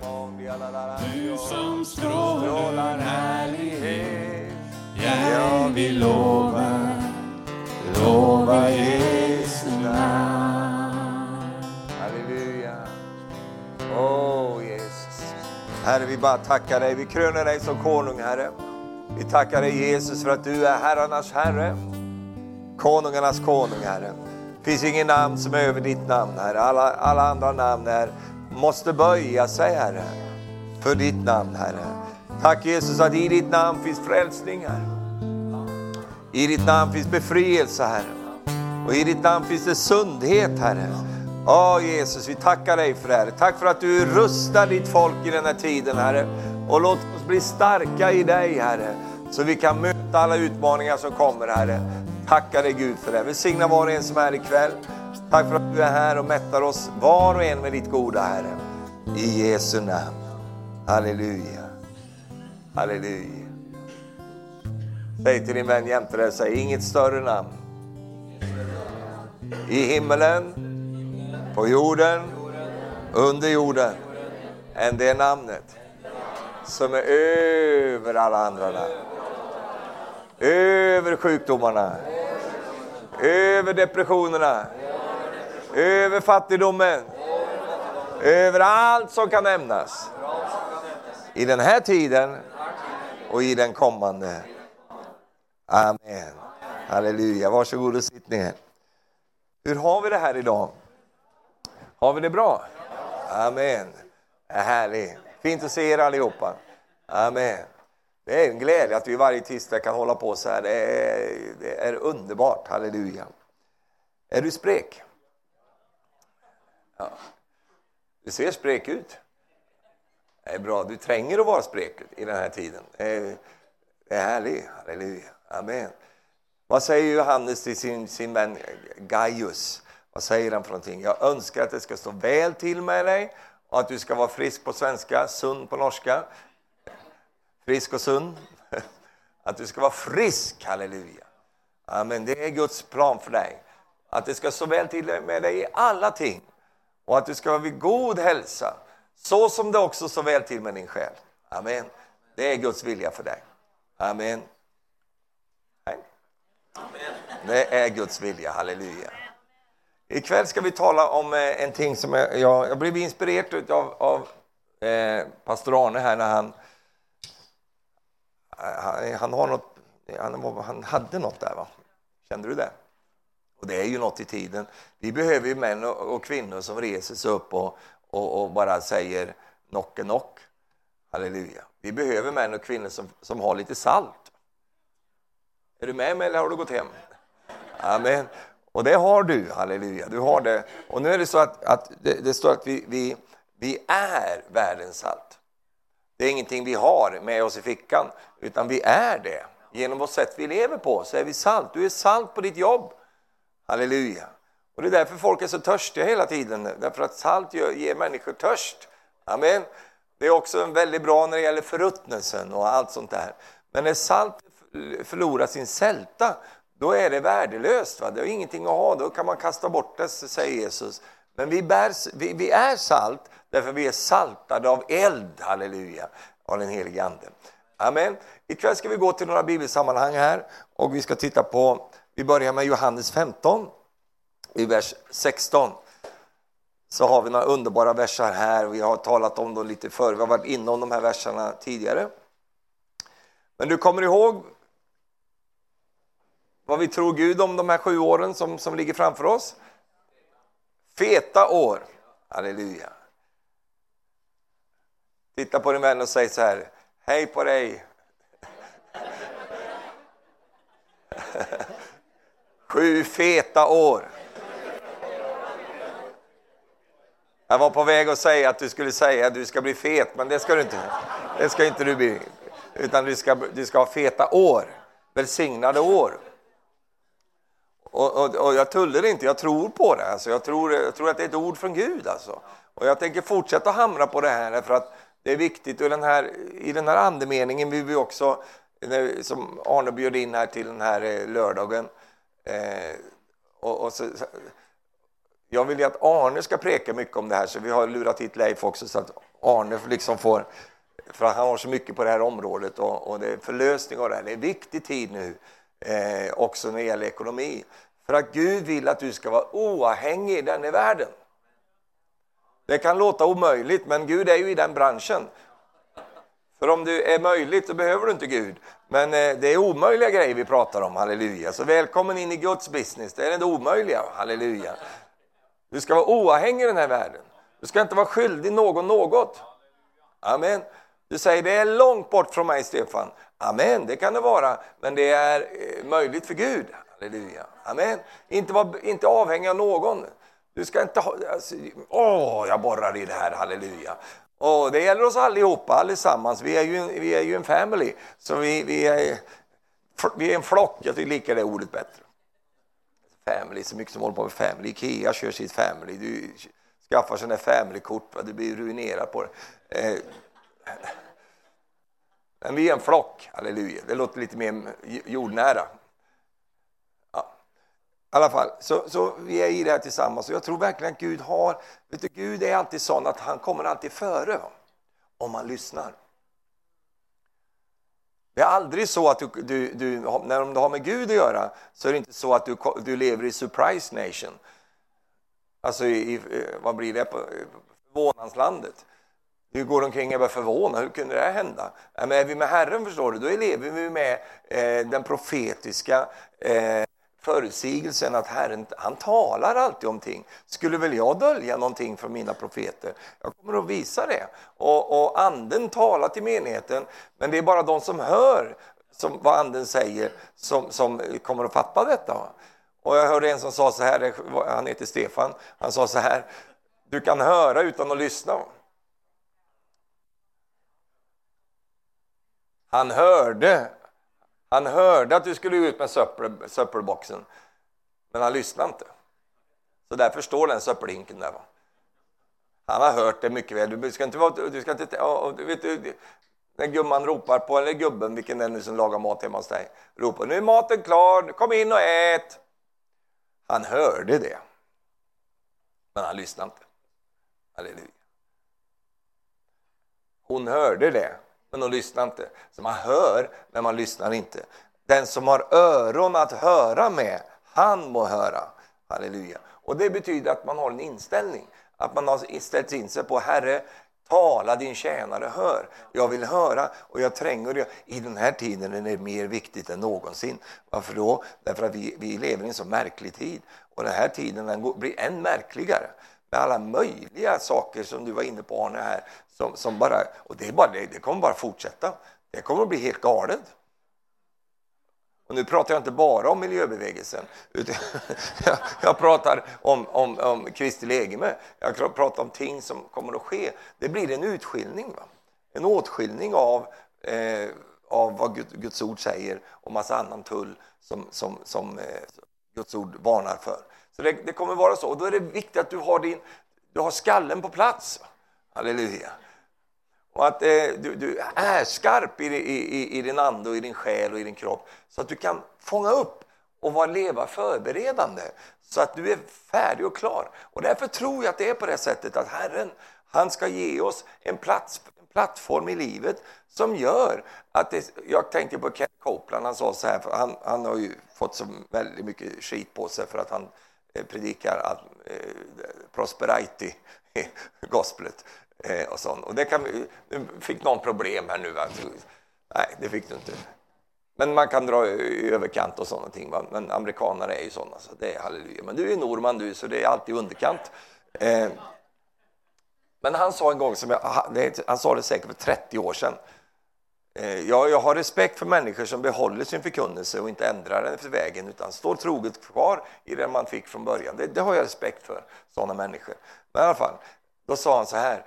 Du som strålar härlighet. Jag vill lova, lova Jesu namn. Halleluja. Åh Jesus. Herre, vi bara tackar dig. Vi kröner dig som konung, Herre. Vi tackar dig Jesus för att du är herrarnas Herre. Konungarnas konung, Herre. Det finns ingen namn som är över ditt namn, Herre. Alla, alla andra namn är, måste böja sig, Herre, för ditt namn, Herre. Tack Jesus att i ditt namn finns frälsning, Herre. I ditt namn finns befrielse, Herre. Och i ditt namn finns det sundhet, Herre. Ja, Jesus, vi tackar dig för det här. Tack för att du rustar ditt folk i den här tiden, Herre. Och låt oss bli starka i dig, Herre. Så vi kan möta alla utmaningar som kommer, Herre. Tackar dig Gud för det. Välsigna var och en som är ikväll. Tack för att du är här och mättar oss var och en med ditt goda, Herre. I Jesu namn. Halleluja. Halleluja. Säg till din vän jämte dig, säg inget större namn. I himmelen, på jorden, under jorden, än det namnet som är över alla andra namn. Över sjukdomarna, över depressionerna, över fattigdomen, över allt som kan nämnas. I den här tiden och i den kommande. Amen. Halleluja. Varsågod och sitt ner. Hur har vi det här idag? Har vi det bra? Amen. Härligt. Fint att se er allihopa. Amen. Det är en glädje att vi varje tisdag kan hålla på så här. Det är, det är underbart. Halleluja. Är du sprek? Ja. Du ser sprek ut. Det är bra. Du tränger att vara sprek i den här tiden. Det är, härligt. Halleluja. Amen. Vad säger Johannes till sin, sin vän Gaius? Vad säger han för någonting? Jag önskar att det ska stå väl till med dig och att du ska vara frisk på svenska, sund på norska. Frisk och sund. Att du ska vara frisk, halleluja. Amen. Det är Guds plan för dig. Att det ska stå väl till med dig i alla ting. Och att du ska vara vid god hälsa. Så som det också står väl till med din själ. Amen. Det är Guds vilja för dig. Amen. Amen. Det är Guds vilja, halleluja. Ikväll ska vi tala om eh, en ting som jag, jag, jag blev inspirerad av, av eh, pastor Arne här när han, eh, han, han, har något, han, han hade något där va? Kände du det? Och det är ju något i tiden. Vi behöver ju män och, kvinnor som reser sig upp och, och, och bara säger knock är knock. Halleluja. Vi behöver män och kvinnor som, som har lite salt. Är du med mig eller har du gått hem? Amen. Och det har du, halleluja. Du har det. Och nu är det så att, att det, det, står att vi, vi, vi är världens salt. Det är ingenting vi har med oss i fickan, utan vi är det. Genom vårt sätt vi lever på så är vi salt. Du är salt på ditt jobb. Halleluja. Och det är därför folk är så törstiga hela tiden, därför att salt ger, människor törst. Amen. Det är också väldigt bra när det gäller förruttnelsen och allt sånt där. Men när salt förlorar sin sälta, då är det värdelöst. Va? Det är ingenting att ha, då kan man kasta bort det, säger Jesus. Men vi, bär, vi, vi är salt därför vi är saltade av eld, halleluja, av den helige Ande. Amen. Ikväll ska vi gå till några bibelsammanhang här och vi ska titta på, vi börjar med Johannes 15 i vers 16. Så har vi några underbara versar här, vi har talat om dem lite förr, vi har varit inom de här verserna tidigare. Men du kommer ihåg vad vi tror Gud om de här sju åren som, som ligger framför oss? Feta år. Halleluja. Titta på din vän och säg så här, hej på dig. Sju feta år. Jag var på väg att säga att du skulle säga att du ska bli fet, men det ska du inte. Det ska inte du bli. Utan du ska, du ska ha feta år. Välsignade år. Och, och, och, jag tullar inte, jag tror på det. Alltså, jag, tror, jag tror att det är ett ord från Gud. Alltså. Och jag tänker fortsätta hamra på det här för att det är viktigt. Och den här, I den här andemeningen vill vi också, som Arne bjöd in här till den här eh, lördagen, eh, och, och så, jag vill ju att Arne ska preka mycket om det här, så vi har lurat hit Leif också så att Arne liksom får, för han har så mycket på det här området och, och det är förlösning av det här. Det är en viktig tid nu, eh, också när det gäller ekonomi. För att Gud vill att du ska vara oavhängig i den här världen. Det kan låta omöjligt, men Gud är ju i den branschen. För om det är möjligt så behöver du inte Gud. Men eh, det är omöjliga grejer vi pratar om, halleluja. Så välkommen in i Guds business, det är det omöjliga, halleluja. Du ska vara oavhängig i den här världen. Du ska inte vara skyldig någon något. Amen. Du säger det är långt bort från mig, Stefan. Amen, det kan det vara, men det är eh, möjligt för Gud. Halleluja. Amen. Inte, var, inte avhängig av någon. Du ska inte ha... Alltså, åh, jag borrar i det här, halleluja. Och det gäller oss allihopa, allesammans. Vi är ju, en, vi är ju en family. Så vi, vi, är, vi är en flock, jag tycker lika det ordet bättre. Family, så mycket som håller på med family. Ikea kör sitt family. Du skaffar sådana family-kort, du blir ruinerad på det. Eh, men vi är en flock, halleluja. Det låter lite mer jordnära. I alla fall, så, så vi är i det här tillsammans och jag tror verkligen att Gud har, vet du, Gud är alltid sån att han kommer alltid före om man lyssnar. Det är aldrig så att du, du, du, när du har med Gud att göra så är det inte så att du, du lever i surprise nation. Alltså i, vad blir det, på förvånanslandet. Du går omkring och är förvånad, hur kunde det hända? Men är vi med Herren förstår du, då lever vi med eh, den profetiska eh, förutsägelsen att Herren han talar alltid om ting. Skulle väl jag dölja någonting för mina profeter? Jag kommer att visa det. Och, och anden talar till menigheten, men det är bara de som hör som, vad anden säger som, som kommer att fatta detta. Och jag hörde en som sa så här, han heter Stefan, han sa så här, du kan höra utan att lyssna. Han hörde han hörde att du skulle ut med söppel, söppelboxen, men han lyssnade inte. Så därför står den söppelhinken där. Va? Han har hört det mycket väl. Du ska inte vara... Du ska inte, och, vet du, när gumman ropar på, eller gubben, vilken det är nu som lagar mat hemma hos dig, ropar nu är maten klar, kom in och ät. Han hörde det, men han lyssnade inte. Halleluja. Hon hörde det, men de lyssnar inte. Så man hör, men man lyssnar inte. Den som har öron att höra med, han må höra. Halleluja. Och det betyder att man har en inställning. Att man har ställt in sig på Herre, tala din tjänare hör. Jag vill höra och jag tränger. I den här tiden är det mer viktigt än någonsin. Varför då? Därför att vi, vi lever i en så märklig tid. Och den här tiden den blir än märkligare med alla möjliga saker som du var inne på Arne här. Som, som bara, och det, är bara, det, det kommer bara fortsätta. Det kommer att bli helt galet. Och nu pratar jag inte bara om miljöbevägelsen, utan jag jag pratar om, om, om Kristi legeme. Jag pratar om ting som kommer att ske. Det blir en utskiljning, va? en åtskiljning av, eh, av vad Guds ord säger och massa annan tull som, som, som eh, Guds ord varnar för. Så det, det, kommer vara så. Och då är det viktigt att du har, din, du har skallen på plats. Halleluja. Och att eh, du, du, är skarp i, i, i, din ande, och i din själ och i din kropp så att du kan fånga upp och vara leva förberedande så att du är färdig och klar. Och därför tror jag att det är på det sättet att Herren, han ska ge oss en, plats, en plattform i livet som gör att det, jag tänker på Kent Copeland, han sa så här, han, han har ju fått så väldigt mycket skit på sig för att han Eh, predikar att, eh, prosperity gospelet eh, och sånt. Och det kan vi, du fick någon problem här nu. Alltså. Nej, det fick du inte. Men man kan dra i överkant och sådana ting. Va? Men amerikanare är ju sådana, så det är halleluja. Men du är norman du, så det är alltid underkant. Eh, men han sa en gång, som jag, han sa det säkert för 30 år sedan, Eh, jag, jag har respekt för människor som behåller sin förkunnelse och inte ändrar den efter vägen utan står troget kvar i det man fick från början. Det, det har jag respekt för, sådana människor. Men i alla fall, då sa han så här.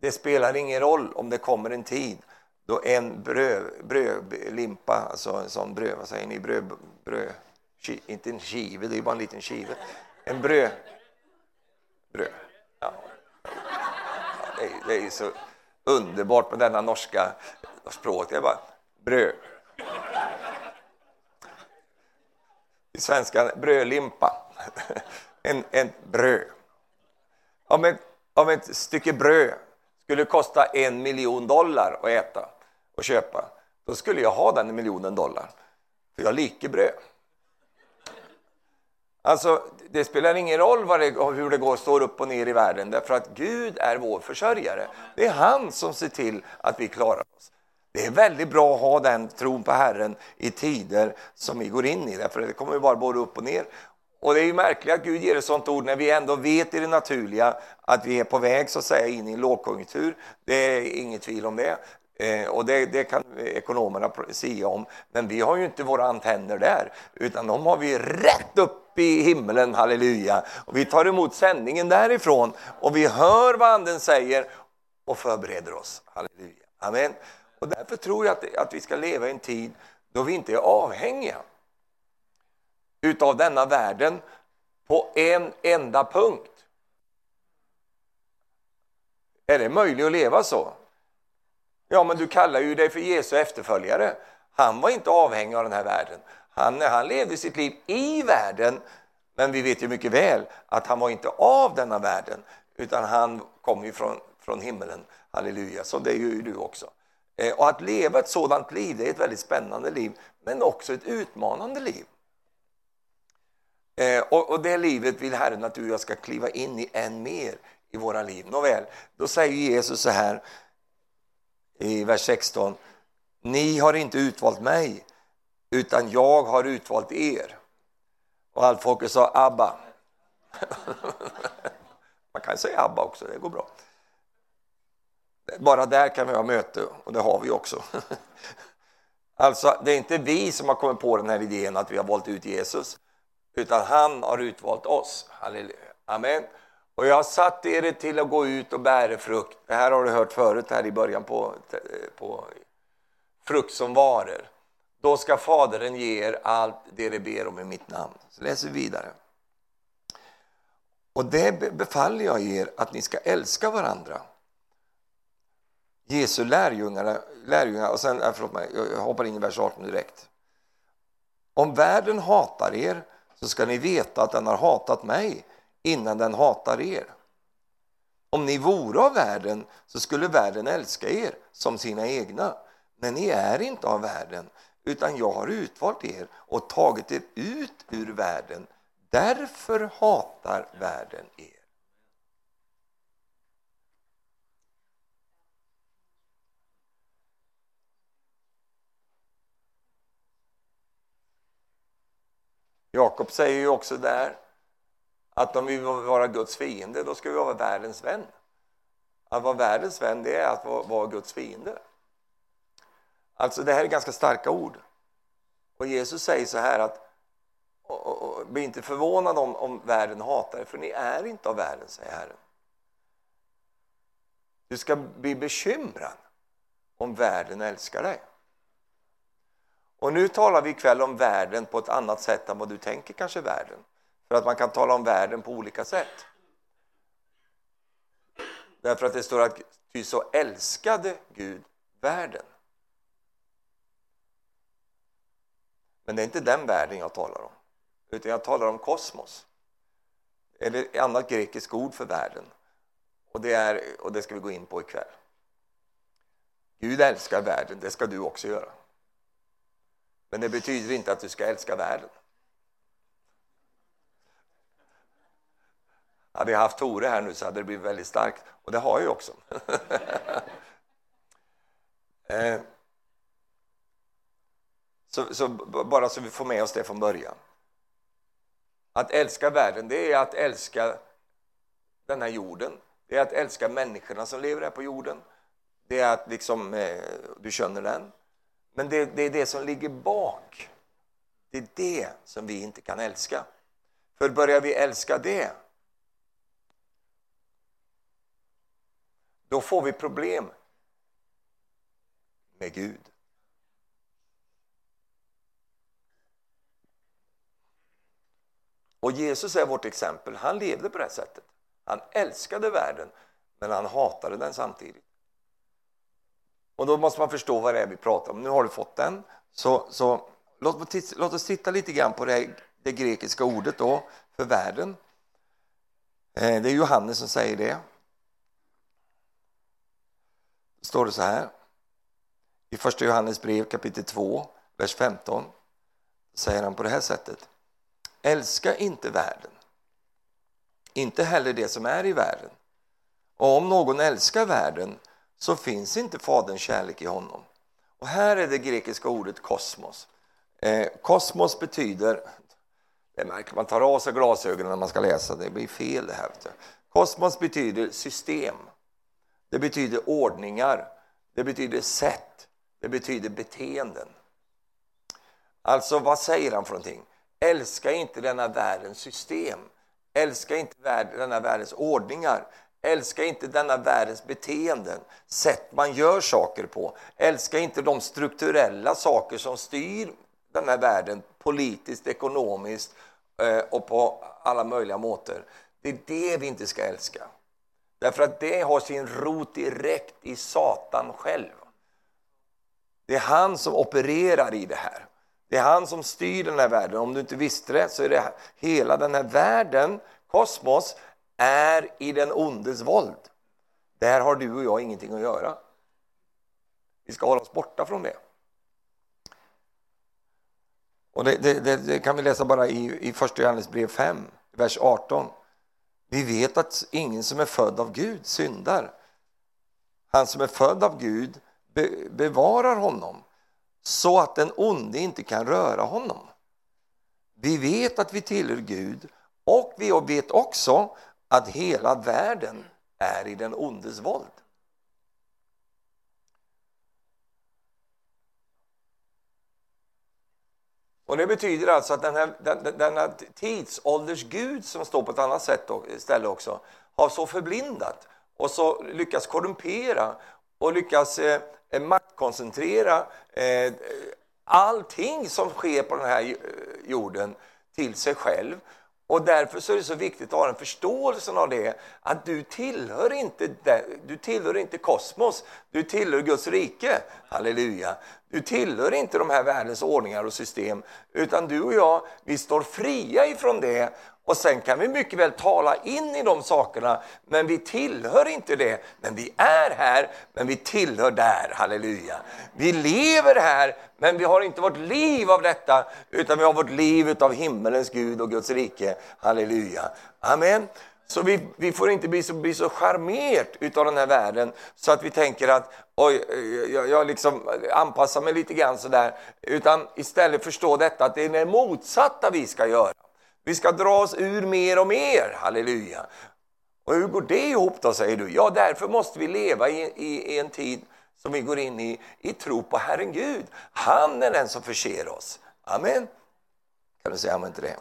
Det spelar ingen roll om det kommer en tid då en brödlimpa, bröd, alltså en sån bröd, vad säger ni, bröd, bröd inte en skive, det är bara en liten skive. En bröd, bröd. Ja. ja det, är, det är så underbart med denna norska språk. Det är bara bröd. I svenska brödlimpa. en, en bröd. Om ett, om ett stycke bröd skulle kosta en miljon dollar att äta och köpa, då skulle jag ha den miljonen dollar. För jag liker bröd. Alltså, det spelar ingen roll vad det, hur det går, står upp och ner i världen, därför att Gud är vår försörjare. Det är han som ser till att vi klarar oss. Det är väldigt bra att ha den tron på Herren i tider som vi går in i, därför det kommer ju bara både upp och ner. Och det är ju märkligt att Gud ger ett sånt ord när vi ändå vet i det naturliga att vi är på väg så att säga in i en lågkonjunktur. Det är inget tvivel om det. Eh, och det, det, kan ekonomerna säga om, men vi har ju inte våra antenner där, utan de har vi rätt upp i himlen, halleluja. Och vi tar emot sändningen därifrån och vi hör vad anden säger och förbereder oss, halleluja. Amen. Och därför tror jag att, att vi ska leva i en tid då vi inte är avhängiga utav denna världen på en enda punkt. Är det möjligt att leva så? Ja, men du kallar ju dig för Jesu efterföljare. Han var inte avhängig av den här världen. Han, han levde sitt liv i världen, men vi vet ju mycket väl att han var inte av denna världen, utan han kom ju från, från himmelen. Halleluja, så det är ju du också. Eh, och att leva ett sådant liv, det är ett väldigt spännande liv, men också ett utmanande liv. Eh, och det livet vill Herren att du och jag ska kliva in i än mer i våra liv. Nåväl, då säger Jesus så här i vers 16. Ni har inte utvalt mig, utan jag har utvalt er. Och allt folket sa Abba. Man kan säga Abba också, det går bra. Bara där kan vi ha möte, och det har vi också. Alltså, det är inte vi som har kommit på den här idén att vi har valt ut Jesus, utan han har utvalt oss. Halleluja. Amen. Och jag har satt er till att gå ut och bära frukt. Det här har du hört förut här i början på, på frukt som varor. Då ska Fadern ge er allt det ni ber om i mitt namn. Så läser vi vidare. Och det befaller jag er att ni ska älska varandra. Jesu lärjungar, lärjungar och sen, äh, förlåt mig, jag hoppar in i vers 18 direkt. Om världen hatar er så ska ni veta att den har hatat mig innan den hatar er. Om ni vore av världen så skulle världen älska er som sina egna. Men ni är inte av världen, utan jag har utvalt er och tagit er ut ur världen. Därför hatar världen er. Jakob säger ju också där att om vi vill vara Guds fiende, då ska vi vara världens vän. Att vara världens vän, det är att vara Guds fiende. Alltså, det här är ganska starka ord. Och Jesus säger så här att och, och, och, bli inte förvånad om, om världen hatar er, för ni är inte av världen, säger Herren. Du ska bli bekymrad om världen älskar dig. Och nu talar vi ikväll om världen på ett annat sätt än vad du tänker kanske världen. För att man kan tala om världen på olika sätt. Därför att det står att ty så älskade Gud världen. Men det är inte den världen jag talar om, utan jag talar om kosmos. Eller ett annat grekiskt ord för världen. Och det, är, och det ska vi gå in på ikväll. Gud älskar världen, det ska du också göra. Men det betyder inte att du ska älska världen. Hade jag haft Tore här nu så hade det blivit väldigt starkt. Och det har jag ju också. eh. så, så, bara så vi får med oss det från början. Att älska världen, det är att älska den här jorden. Det är att älska människorna som lever här på jorden. Det är att liksom, eh, du känner den. Men det, det är det som ligger bak. Det är det som vi inte kan älska. För börjar vi älska det, då får vi problem med Gud. Och Jesus är vårt exempel. Han levde på det sättet. Han älskade världen, men han hatade den samtidigt. Och då måste man förstå vad det är vi pratar om. Nu har du fått den. Så, så låt, låt oss titta lite grann på det, det grekiska ordet då, för världen. Eh, det är Johannes som säger det. Det står det så här. I första Johannes brev kapitel 2, vers 15 säger han på det här sättet. Älska inte världen, inte heller det som är i världen. Och om någon älskar världen så finns inte Faderns kärlek i honom. Och här är det grekiska ordet kosmos. Eh, kosmos betyder, det märker man tar av sig glasögonen när man ska läsa, det blir fel det här. Kosmos betyder system, det betyder ordningar, det betyder sätt, det betyder beteenden. Alltså, vad säger han för någonting? Älska inte denna världens system. Älska inte denna världens ordningar. Älska inte denna världens beteenden, sätt man gör saker på. Älska inte de strukturella saker som styr den här världen politiskt, ekonomiskt eh, och på alla möjliga måter. Det är det vi inte ska älska. Därför att det har sin rot direkt i Satan själv. Det är han som opererar i det här. Det är han som styr den här världen. Om du inte visste det så är det hela den här världen, kosmos, är i den ondes våld. Där har du och jag ingenting att göra. Vi ska hålla oss borta från det. Och det, det, det, det kan vi läsa bara i, i första Johannes brev 5, vers 18. Vi vet att ingen som är född av Gud syndar. Han som är född av Gud be, bevarar honom så att den onde inte kan röra honom. Vi vet att vi tillhör Gud och vi vet också att hela världen är i den ondes våld. Och Det betyder alltså att den här, den, denna tidsålders Gud som står på ett annat sätt ställe också har så förblindat och så lyckats korrumpera och lyckas eh, eh, maktkoncentrera eh, allting som sker på den här eh, jorden till sig själv och därför så är det så viktigt att ha en förståelse av det, att du tillhör inte, du tillhör inte kosmos, du tillhör Guds rike. Halleluja! Du tillhör inte de här världens ordningar och system, utan du och jag, vi står fria ifrån det och sen kan vi mycket väl tala in i de sakerna, men vi tillhör inte det. Men vi är här, men vi tillhör där. Halleluja. Vi lever här, men vi har inte vårt liv av detta, utan vi har vårt liv av himmelens Gud och Guds rike. Halleluja. Amen. Så vi, vi får inte bli så, bli så charmert av den här världen så att vi tänker att oj, eh, jag, jag liksom anpassar mig lite grann sådär. Utan istället förstå detta att det är det motsatta vi ska göra. Vi ska dra oss ur mer och mer, halleluja. Och hur går det ihop då, säger du? Ja, därför måste vi leva i, i, i en tid som vi går in i, i tro på Herren Gud. Han är den som förser oss. Amen. Kan du säga amen till det?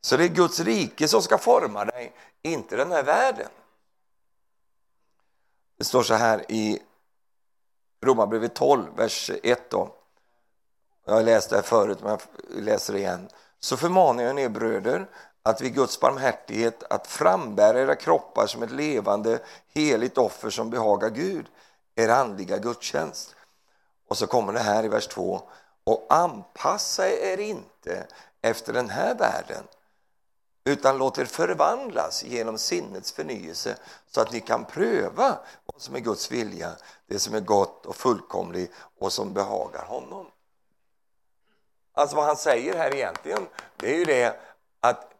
Så det är Guds rike som ska forma dig, inte den här världen. Det står så här i Romarbrevet 12, vers 1. Då. Jag har läst det här förut, men jag läser det igen så förmanar jag er bröder att vid Guds barmhärtighet att frambära era kroppar som ett levande heligt offer som behagar Gud, er andliga gudstjänst. Och så kommer det här i vers 2. Och anpassa er inte efter den här världen utan låt er förvandlas genom sinnets förnyelse så att ni kan pröva vad som är Guds vilja, det som är gott och fullkomligt och som behagar honom. Alltså vad han säger här egentligen, det är ju det att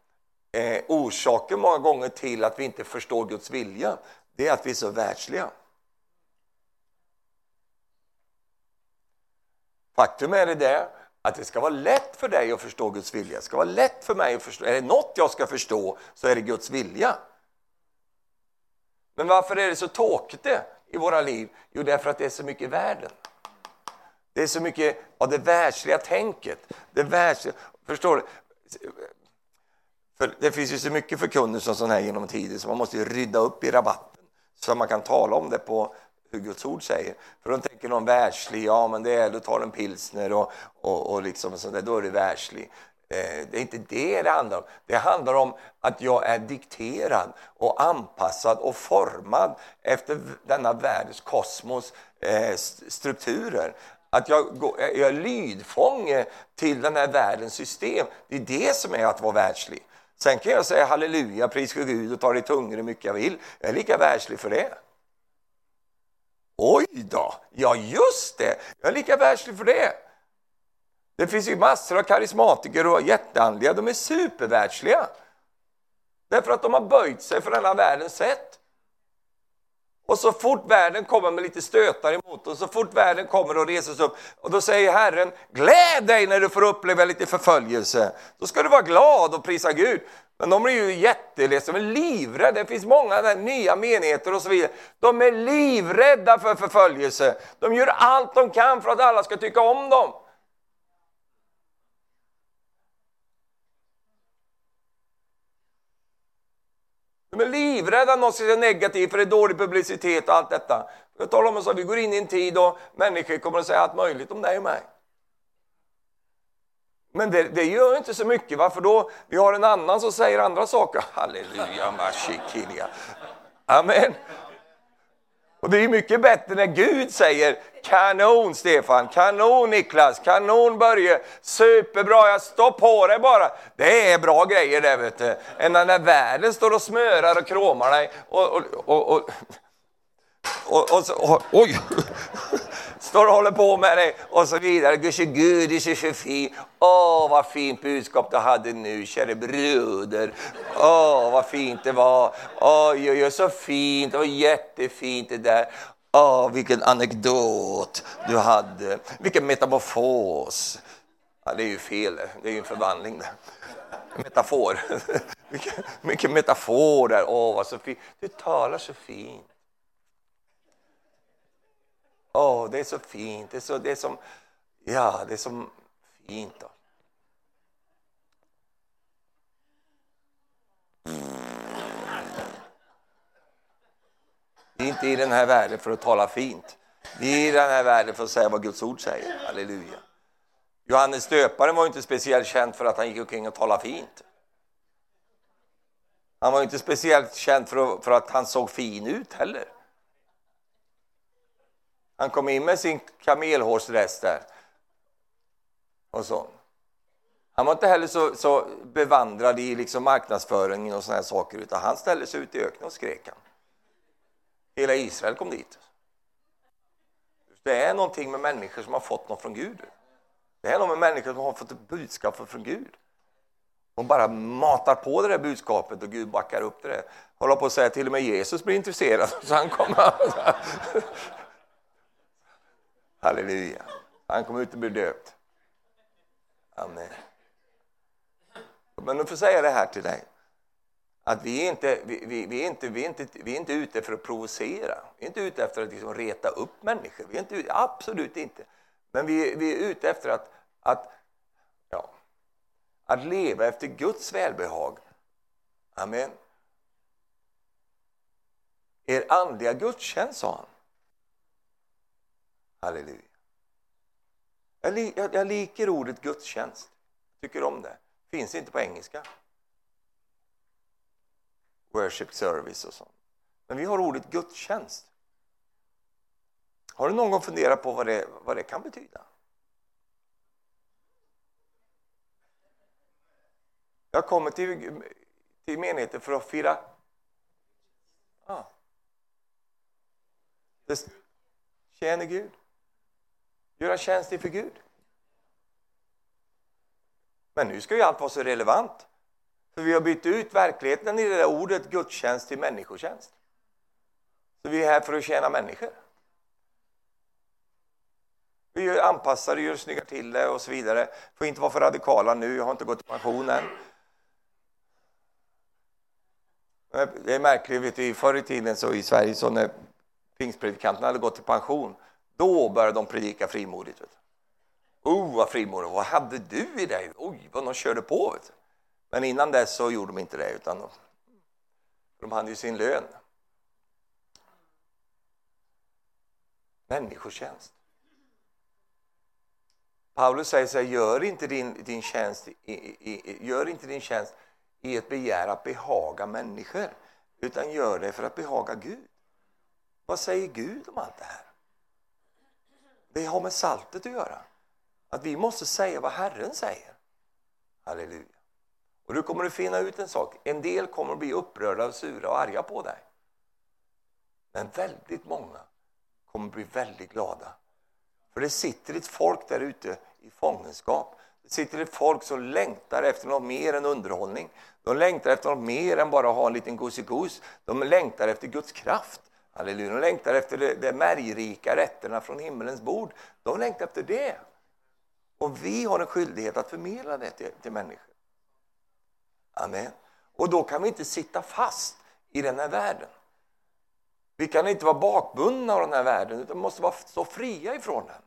eh, orsaken många gånger till att vi inte förstår Guds vilja, det är att vi är så världsliga. Faktum är det där att det ska vara lätt för dig att förstå Guds vilja. Det ska vara lätt för mig att förstå. Är det något jag ska förstå så är det Guds vilja. Men varför är det så tråkigt i våra liv? Jo, därför att det är så mycket i världen. Det är så mycket av det världsliga tänket. Det världsliga, förstår du? För det finns ju så mycket förkunnelse och sån här genom tiden så man måste ju rydda upp i rabatten så att man kan tala om det på hur Guds ord säger. För de tänker någon världslig, ja men det är, då tar de pilsner och, och, och liksom sånt där, då är det världslig. Eh, det är inte det det handlar om. Det handlar om att jag är dikterad och anpassad och formad efter denna världens kosmos eh, strukturer att jag, går, jag är lydfånge till den här världens system. Det är det som är att vara världslig. Sen kan jag säga halleluja, pris Gud och ta det tungre hur mycket jag vill. Jag är lika världslig för det. Oj då, ja just det, jag är lika världslig för det. Det finns ju massor av karismatiker och jätteandliga, de är supervärldsliga. Därför att de har böjt sig för denna världens sätt. Och så fort världen kommer med lite stötar emot och så fort världen kommer och reses upp och då säger Herren, gläd dig när du får uppleva lite förföljelse. Då ska du vara glad och prisa Gud. Men de är ju jätteledsna, de är livrädda. Det finns många nya menigheter och så vidare. De är livrädda för förföljelse. De gör allt de kan för att alla ska tycka om dem. De är livrädda att någon ska säga negativt för det är dålig publicitet och allt detta. Jag talar om att vi går in i en tid då människor kommer att säga allt möjligt om dig och mig. Men det, det gör inte så mycket, varför då? Vi har en annan som säger andra saker. Halleluja, mashikilia. Amen. Och det är mycket bättre när Gud säger kanon Stefan, kanon Niklas, kanon Börje, superbra, jag står på dig bara. Det är bra grejer det vet du. Än när världen står och smörar och kråmar dig och, och, och, och och, och, och, oj! Står och håller på med dig och så vidare. Gud, du är så fin. Åh, vad fint budskap du hade nu, käre bröder. Åh, vad fint det var. Oj, oj, oj, så fint. Det var jättefint det där. Åh, vilken anekdot du hade. Vilken metamorfos. Ja, det är ju fel, det är ju en förvandling. Där. Metafor. Vilken, vilken metafor där. Åh, vad så fint. Du talar så fint. Åh, oh, det är så fint. Det är, så, det är som, ja, det är som fint. Då. Vi är inte i den här världen för att tala fint. Vi är i den här världen för att säga vad Guds ord säger. Halleluja. Johannes döparen var inte speciellt känd för att han gick omkring och talade fint. Han var inte speciellt känd för att, för att han såg fin ut heller. Han kom in med sin kamelhårsdress där. Och så. Han var inte heller så, så bevandrad i liksom marknadsföringen och såna saker, utan han ställde sig ut i öknen och skrek. Han. Hela Israel kom dit. Det är någonting med människor som har fått något från Gud. Det är något med människor som har fått ett budskap från Gud. De bara matar på det där budskapet och Gud backar upp det. Håller på att säga till och med Jesus blir intresserad. Så han kommer. Halleluja. Han kom ut och blev döpt. Amen. Men nu får jag säga det här till dig. Att vi är inte, vi, vi, vi, är inte, vi, är inte, vi är inte ute för att provocera. Vi är inte ute efter att liksom reta upp människor. Vi är inte, absolut inte. Men vi, vi är ute efter att, att, ja, att leva efter Guds välbehag. Amen. Er andliga gudstjänst, sa han. Halleluja. Jag, jag, jag liker ordet gudstjänst. Tycker om det. Finns inte på engelska. Worship service och sånt. Men vi har ordet gudstjänst. Har du någon gång funderat på vad det, vad det kan betyda? Jag kommer till, till menigheten för att fira... Ah. Det, Gud göra tjänst inför Gud. Men nu ska ju allt vara så relevant. För vi har bytt ut verkligheten i det där ordet gudstjänst till människotjänst. Så vi är här för att tjäna människor. Vi anpassar anpassar, gör snyggar till det och så vidare. Får inte vara för radikala nu, jag har inte gått i pension än. Det är märkligt, vet du, förr i tiden så i Sverige så när pingstpredikanterna hade gått i pension då började de predika frimodigt. Vet du. Oh, vad frimodigt! Vad hade du i dig? Oj, vad de körde på! Vet du. Men innan dess så gjorde de inte det, utan de, de hade ju sin lön. Människotjänst. Paulus säger så här, gör inte din, din, tjänst, i, i, gör inte din tjänst i ett begär att behaga människor, utan gör det för att behaga Gud. Vad säger Gud om allt det här? Det har med saltet att göra. Att vi måste säga vad Herren säger. Halleluja. Och du kommer att finna ut en sak. En del kommer att bli upprörda, och sura och arga på dig. Men väldigt många kommer att bli väldigt glada. För det sitter ett folk där ute i fångenskap. Det sitter ett folk som längtar efter något mer än underhållning. De längtar efter något mer än bara att ha en liten gosigos. De längtar efter Guds kraft. Halleluja. De längtar efter de, de märgrika rätterna från himmelens bord. De längtar efter det. Och vi har en skyldighet att förmedla det till, till människor. Amen. Och då kan vi inte sitta fast i den här världen. Vi kan inte vara bakbundna av den här världen, utan måste vara så fria ifrån den.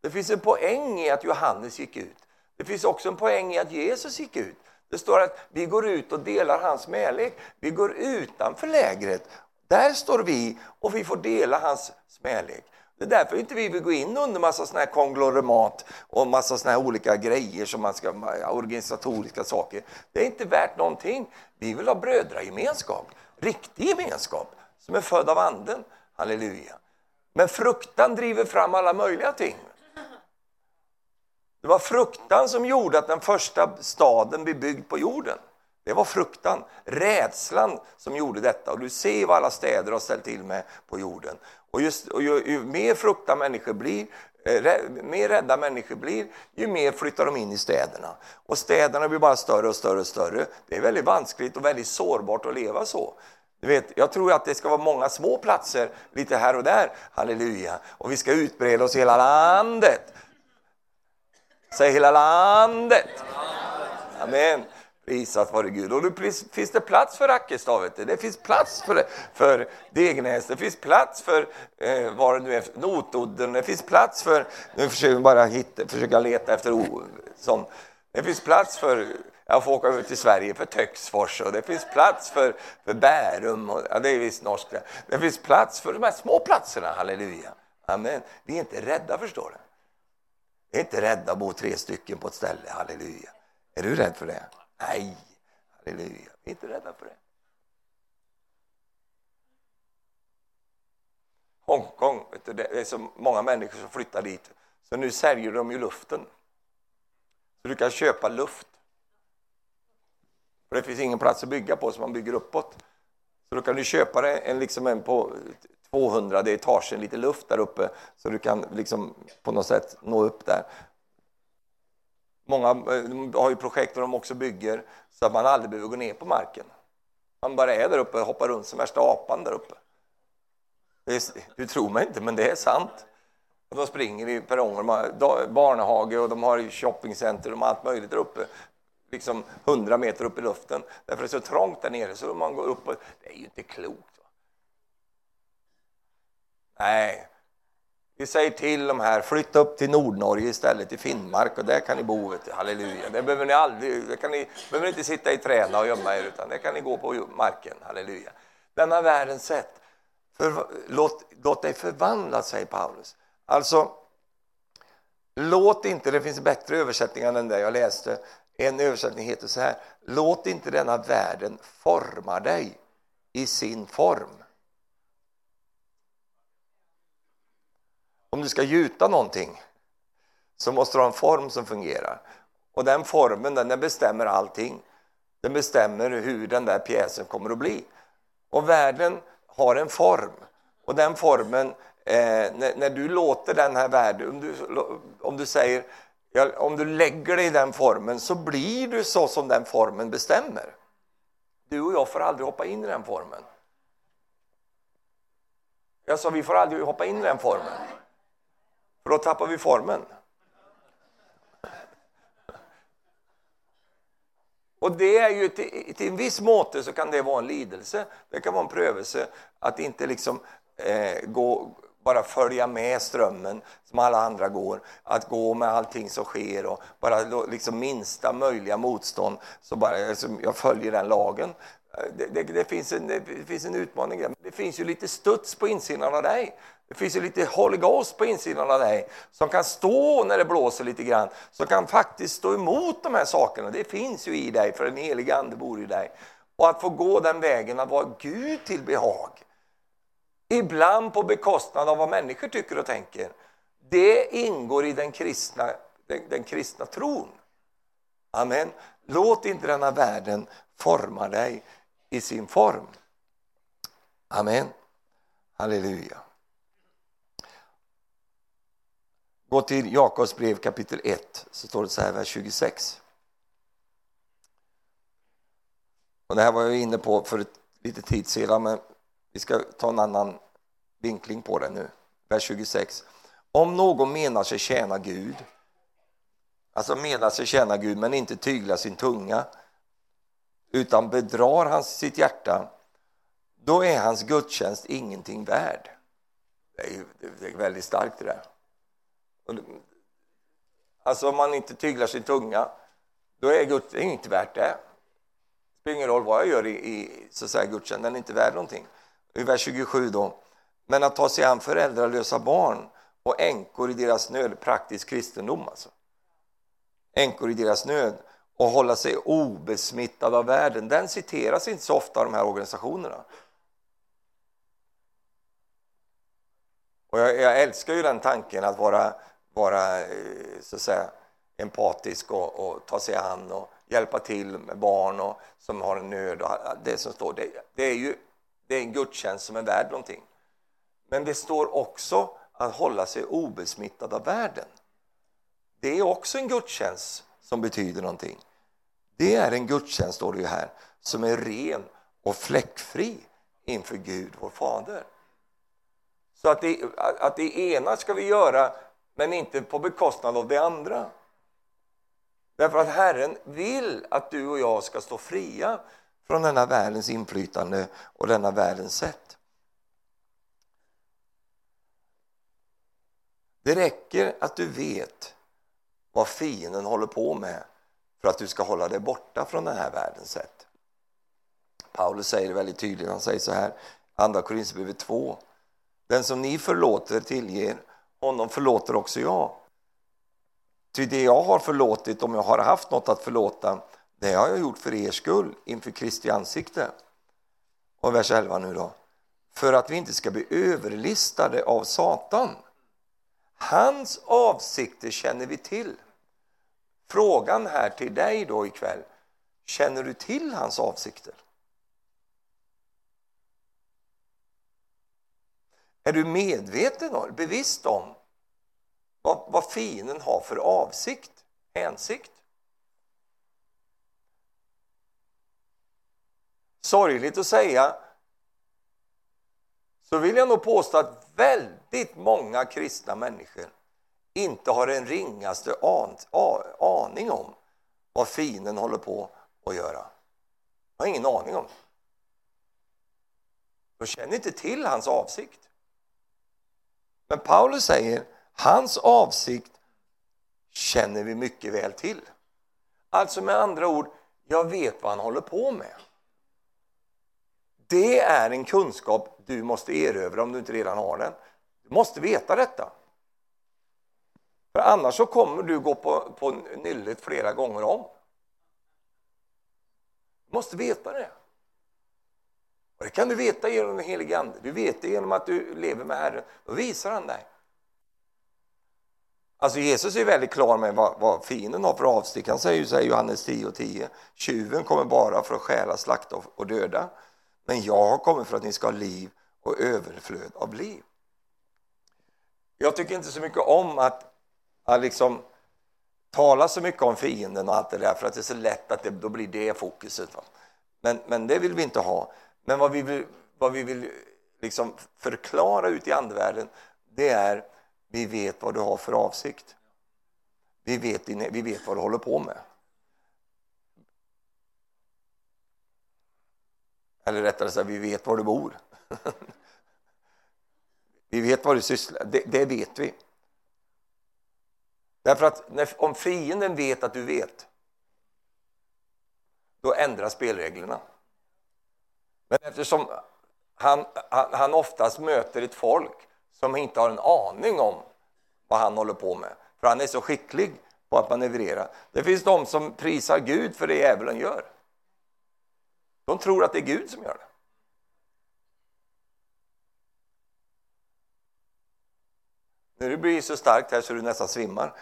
Det finns en poäng i att Johannes gick ut. Det finns också en poäng i att Jesus gick ut. Det står att vi går ut och delar hans medlek, Vi går utanför lägret. Där står vi och vi får dela hans smälek. Det är därför inte vi vill gå in under massa såna här konglomerat och massa såna här olika grejer som man ska, organisatoriska saker. Det är inte värt någonting. Vi vill ha brödragemenskap, riktig gemenskap som är född av anden. Halleluja. Men fruktan driver fram alla möjliga ting. Det var fruktan som gjorde att den första staden blev byggd på jorden. Det var fruktan, rädslan som gjorde detta. Och du ser vad alla städer har ställt till med på jorden. Och, just, och ju, ju mer fruktan människor blir, eh, mer rädda människor blir, ju mer flyttar de in i städerna. Och städerna blir bara större och större och större. Det är väldigt vanskligt och väldigt sårbart att leva så. Du vet, jag tror att det ska vara många små platser lite här och där, halleluja. Och vi ska utbreda oss i hela landet. Säg hela landet. Amen. Prisat vare Gud. Och nu finns det plats för Rackestad, det finns plats för, för Degnäs, det finns plats för eh, vad det nu är, Notodden, det finns plats för, nu försöker vi bara hitta, försöka leta efter ord som, det finns plats för jag får åka över till Sverige för Töcksfors och det finns plats för, för Bärum, och, ja, det är visst norskt. Det finns plats för de här små platserna, halleluja. Amen. Vi är inte rädda, förstår du. Vi är inte rädda att bo tre stycken på ett ställe, halleluja. Är du rädd för det? Nej, halleluja. Vi är inte rädda för det. Hongkong, du, det är så många människor som flyttar dit, så nu säljer de ju luften. Så du kan köpa luft. För det finns ingen plats att bygga på, så man bygger uppåt. Så då kan du köpa det en, liksom en på 200 etagen, lite luft där uppe, så du kan liksom på något sätt nå upp där. Många eh, har ju projekt där de också bygger så att man aldrig behöver gå ner på marken. Man bara är där uppe och hoppar runt som värsta apan där uppe. Är, du tror mig inte, men det är sant. Och de springer i perronger, de har barnhage och de har shoppingcenter och allt möjligt där uppe. Liksom 100 meter upp i luften. Därför är det så trångt där nere så man går upp och... Det är ju inte klokt. Va? Nej, vi säger till de här, flytta upp till Nordnorge istället, till Finnmark, och där kan ni bo. Vet du. Halleluja. Det behöver ni aldrig, det kan ni behöver inte sitta i träna och gömma er, utan det kan ni gå på marken. Halleluja. Denna världens sätt. För, låt, låt dig förvandlas, säger Paulus. Alltså, låt inte, det finns bättre översättningar än den där jag läste. En översättning heter så här, låt inte denna världen forma dig i sin form. Om du ska gjuta någonting så måste du ha en form som fungerar. Och den formen den bestämmer allting. Den bestämmer hur den där pjäsen kommer att bli. Och världen har en form. Och den formen, eh, när, när, du låter den här världen, om du, om du säger, ja, om du lägger dig i den formen så blir du så som den formen bestämmer. Du och jag får aldrig hoppa in i den formen. Jag sa, vi får aldrig hoppa in i den formen. För då tappar vi formen. Och det är ju till, till en viss måte så kan det vara en lidelse, det kan vara en prövelse att inte liksom eh, gå, bara följa med strömmen som alla andra går, att gå med allting som sker och bara liksom minsta möjliga motstånd så bara alltså, jag följer den lagen. Det, det, det, finns en, det finns en utmaning där. Det finns ju lite studs på insidan av dig det finns ju lite Holy Ghost på insidan av dig som kan stå när det blåser lite grann, som kan faktiskt stå emot de här sakerna. Det finns ju i dig, för den heliga Ande bor i dig. Och att få gå den vägen, att vara Gud till behag. Ibland på bekostnad av vad människor tycker och tänker. Det ingår i den kristna, den, den kristna tron. Amen. Låt inte denna världen forma dig i sin form. Amen. Halleluja. Gå till Jakobs brev kapitel 1, så står det så här, vers 26. Och det här var jag inne på för lite tid sedan, men vi ska ta en annan vinkling på det nu. Vers 26. Om någon menar sig tjäna Gud, alltså menar sig tjäna Gud men inte tyglar sin tunga, utan bedrar han sitt hjärta, då är hans gudstjänst ingenting värd. Det är, ju, det är väldigt starkt det där. Alltså om man inte tyglar sin tunga, då är Gud inte värt det. Det spelar ingen roll vad jag gör i, i så att säga, gudstjänsten, den är inte värd någonting. I vers 27 då. Men att ta sig an föräldralösa barn och änkor i deras nöd, praktisk kristendom alltså. Änkor i deras nöd och hålla sig obesmittad av världen, den citeras inte så ofta av de här organisationerna. Och jag, jag älskar ju den tanken att vara vara eh, så att säga, empatisk och, och, ta sig an och hjälpa till med barn och, som har en nöd. Och det som står, det, det, är ju det är en gudstjänst som är värd någonting. Men det står också att hålla sig obesmittad av världen. Det är också en gudstjänst som betyder någonting. Det är en gudstjänst, står det ju här, som är ren och fläckfri inför Gud, vår Fader. Så att det, att det ena ska vi göra men inte på bekostnad av det andra. Därför att Herren vill att du och jag ska stå fria från denna världens inflytande och denna världens sätt. Det räcker att du vet vad fienden håller på med för att du ska hålla dig borta från den här världens sätt. Paulus säger det väldigt tydligt, han säger så här, Andra Korinthierbrevet 2. Den som ni förlåter tillger honom förlåter också jag. Ty det jag har förlåtit, om jag har haft något att förlåta, det har jag gjort för er skull inför Kristi ansikte. Och vers 11 nu då. För att vi inte ska bli överlistade av Satan. Hans avsikter känner vi till. Frågan här till dig då ikväll, känner du till hans avsikter? Är du medveten och bevisst om vad, vad fienden har för avsikt, hänsikt? Sorgligt att säga, så vill jag nog påstå att väldigt många kristna människor inte har en ringaste aning om vad fienden håller på att göra. Jag har ingen aning om. De känner inte till hans avsikt. Men Paulus säger, hans avsikt känner vi mycket väl till. Alltså med andra ord, jag vet vad han håller på med. Det är en kunskap du måste erövra om du inte redan har den. Du måste veta detta. För annars så kommer du gå på, på nyllet flera gånger om. Du måste veta det. Och det kan du veta genom den helige Ande. Du vet det genom att du lever med Herren. Då visar han dig. Alltså Jesus är väldigt klar med vad, vad fienden har för avsikt. Han säger ju så här, Johannes 10 och 10. Tjuven kommer bara för att stjäla, slakta och döda. Men jag har kommit för att ni ska ha liv och överflöd av liv. Jag tycker inte så mycket om att, att liksom tala så mycket om fienden och allt det där för att det är så lätt att det, då blir det fokuset. Men, men det vill vi inte ha. Men vad vi vill, vad vi vill liksom förklara ut i andevärlden, det är vi vet vad du har för avsikt. Vi vet, vi vet vad du håller på med. Eller rättare sagt, vi vet var du bor. vi vet vad du sysslar det, det vet vi. Därför att när, om fienden vet att du vet, då ändras spelreglerna. Men eftersom han, han, han oftast möter ett folk som inte har en aning om vad han håller på med, för han är så skicklig på att manövrera. Det finns de som prisar Gud för det djävulen gör. De tror att det är Gud som gör det. När du blir så starkt här så du nästan svimmar.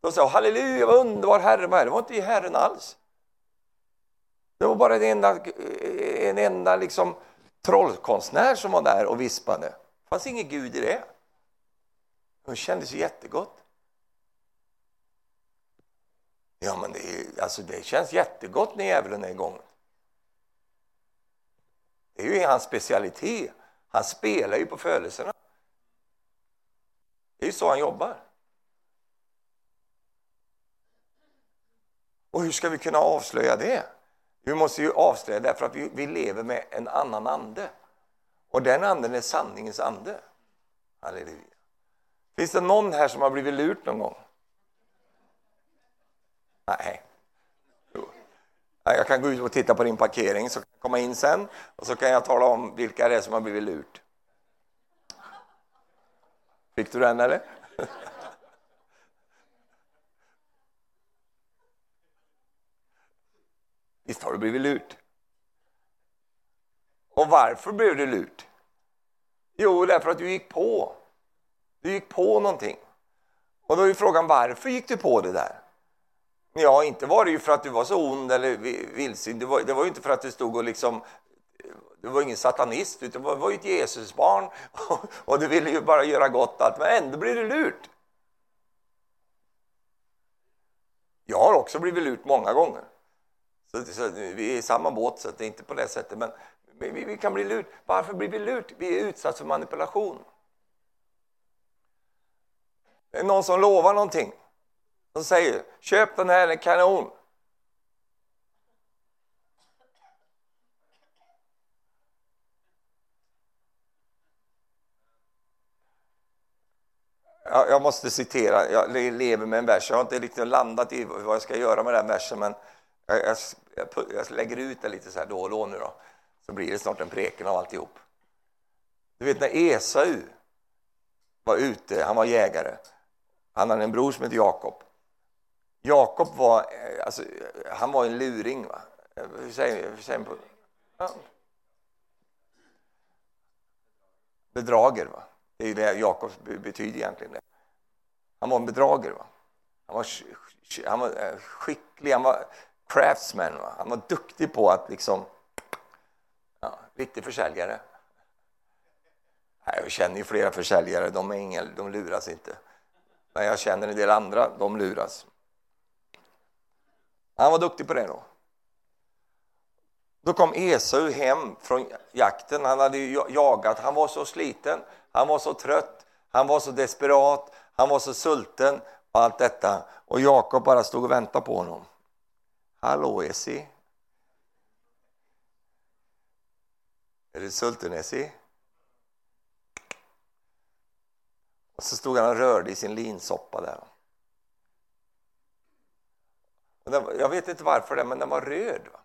De sa halleluja, vad underbar Herre var. Det var inte Herren alls. Det var bara en enda, en enda liksom trollkonstnär som var där och vispade. Det fanns ingen Gud i det. Det kändes jättegott. Ja, men det, alltså det känns jättegott när djävulen är igång. Det är ju hans specialitet. Han spelar ju på födelserna. Det är ju så han jobbar. Och hur ska vi kunna avslöja det? Vi måste ju avslöja det för att vi, vi lever med en annan ande. Och den anden är sanningens ande. Halleluja. Finns det någon här som har blivit lurt någon gång? Nej. Jag kan gå ut och titta på din parkering, så kan jag komma in sen och så kan jag tala om vilka det är som har blivit lurt. Fick du den eller? Visst har du blivit lurt? Och varför blev du lurt? Jo, därför att du gick på. Du gick på någonting. Och då är frågan varför gick du på det där? Ja, inte var det ju för att du var så ond eller vildsint. Det var, det var ju inte för att du stod och liksom... Du var ingen satanist, utan du var ju ett Jesusbarn och du ville ju bara göra gott allt, men ändå blir du lurt. Jag har också blivit lurt många gånger. Så, så vi är i samma båt, så det är inte på det sättet. Men vi, vi kan bli lurt. Varför blir vi lurt? Vi är utsatta för manipulation. Det är någon som lovar någonting. Som säger köp den här, den är kanon. Jag måste citera, jag lever med en vers. Jag har inte riktigt landat i vad jag ska göra med den versen, men jag, jag, jag lägger ut det lite så här då och då nu då. Så blir det snart en preken av alltihop. Du vet när Esau var ute, han var jägare. Han hade en bror som hette Jakob. Jakob var, eh, alltså, eh, han var en luring. Va? Eh, hur säger, hur säger på? Ja. Bedrager, va? det är ju det Jakob betyder egentligen. Det. Han var en bedrager. Va? Han, var, han var skicklig, han var craftsman. Va? Han var duktig på att liksom... Ja, riktig försäljare. Jag känner ju flera försäljare, de, är inga, de luras inte. Men jag känner en del andra, de luras. Han var duktig på det då. Då kom Esau hem från jakten. Han hade jagat. Han var så sliten, han var så trött, han var så desperat, han var så sulten och allt detta. Och Jakob bara stod och väntade på honom. Hallå Esi? Är du sulten Esi? Och så stod han och rörde i sin linsoppa där jag vet inte varför, det, men den var röd. Va?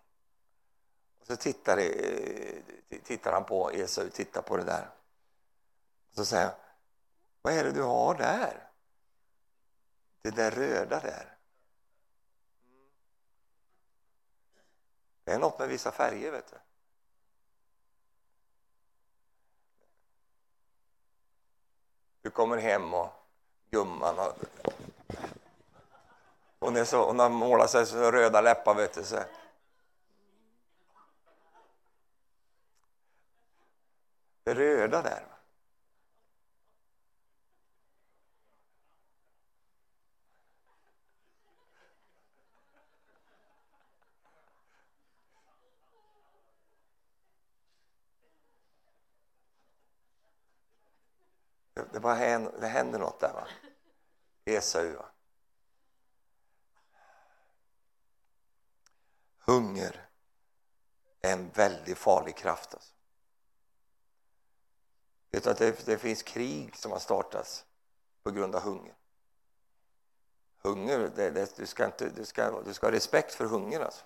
Och så tittar, eh, tittar han på Esau, tittar på det där. Och så säger han, vad är det du har där? Det där röda där. Det är något med vissa färger, vet du. Du kommer hem och gumman har hon, är så, hon har målat sig så röda läppar, vet du. Så. Det röda där. Det, bara händer, det händer något där. Va? Esau. Va? Hunger är en väldigt farlig kraft. Alltså. Vet att det, det, finns krig som har startats på grund av hunger? Hunger, det, det, du, ska inte, du, ska, du ska ha respekt för hunger. Alltså.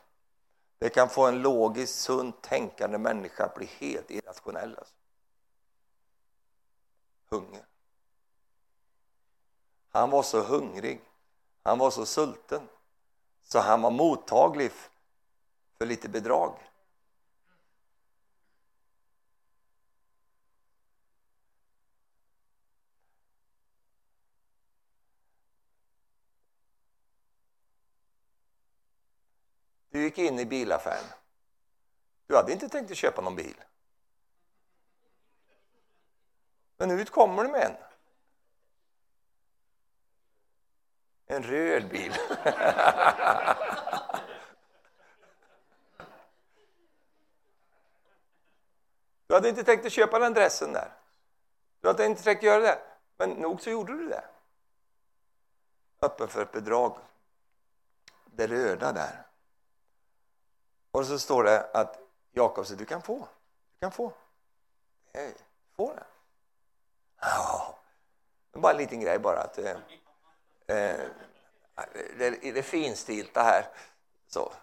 Det kan få en logiskt, sunt tänkande människa att bli helt irrationell. Alltså. Hunger. Han var så hungrig, han var så sulten, så han var mottaglig för lite bedrag. Du gick in i bilaffären. Du hade inte tänkt att köpa någon bil. Men ut kommer du med en. En röd bil. Du hade inte tänkt att köpa den dressen där. Du hade inte tänkt göra det. Men nog så gjorde du det. Öppen för ett bedrag. Det röda där. Och så står det att Jakob säger du kan få. Du kan få. Hej, få det. Ja, bara en liten grej bara. att eh, eh det, det finstilta här. Så.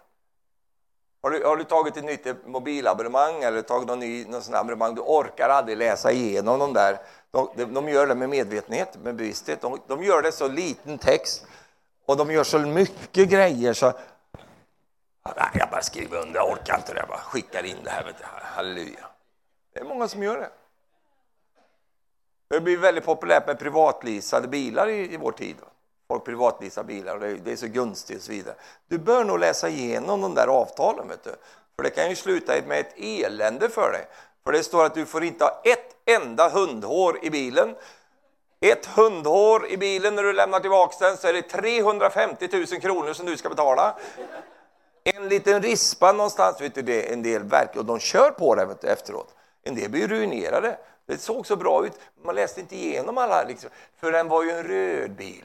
Har du, har du tagit ett nytt mobilabonnemang eller tagit någon ny, någon sån abonnemang? Du orkar aldrig läsa igenom de där. De, de, gör det med medvetenhet, med bevissthet. De, de, gör det så liten text och de gör så mycket grejer så... Nej, jag bara skriver under, jag orkar inte det. Jag bara skickar in det här. Vet du. Halleluja. Det är många som gör det. Det blir väldigt populärt med privatleasade bilar i, i vår tid. Folk privatleasar bilar och det är, så gunstigt och så vidare. Du bör nog läsa igenom de där avtalen, vet du. För det kan ju sluta med ett elände för dig. För det står att du får inte ha ett enda hundhår i bilen. Ett hundhår i bilen när du lämnar tillbaka den så är det 350 000 kronor som du ska betala. En liten rispa någonstans, vet du, det är en del verk och de kör på det du, efteråt. En del blir ruinerade. Det såg så bra ut, man läste inte igenom alla, liksom, för den var ju en röd bil.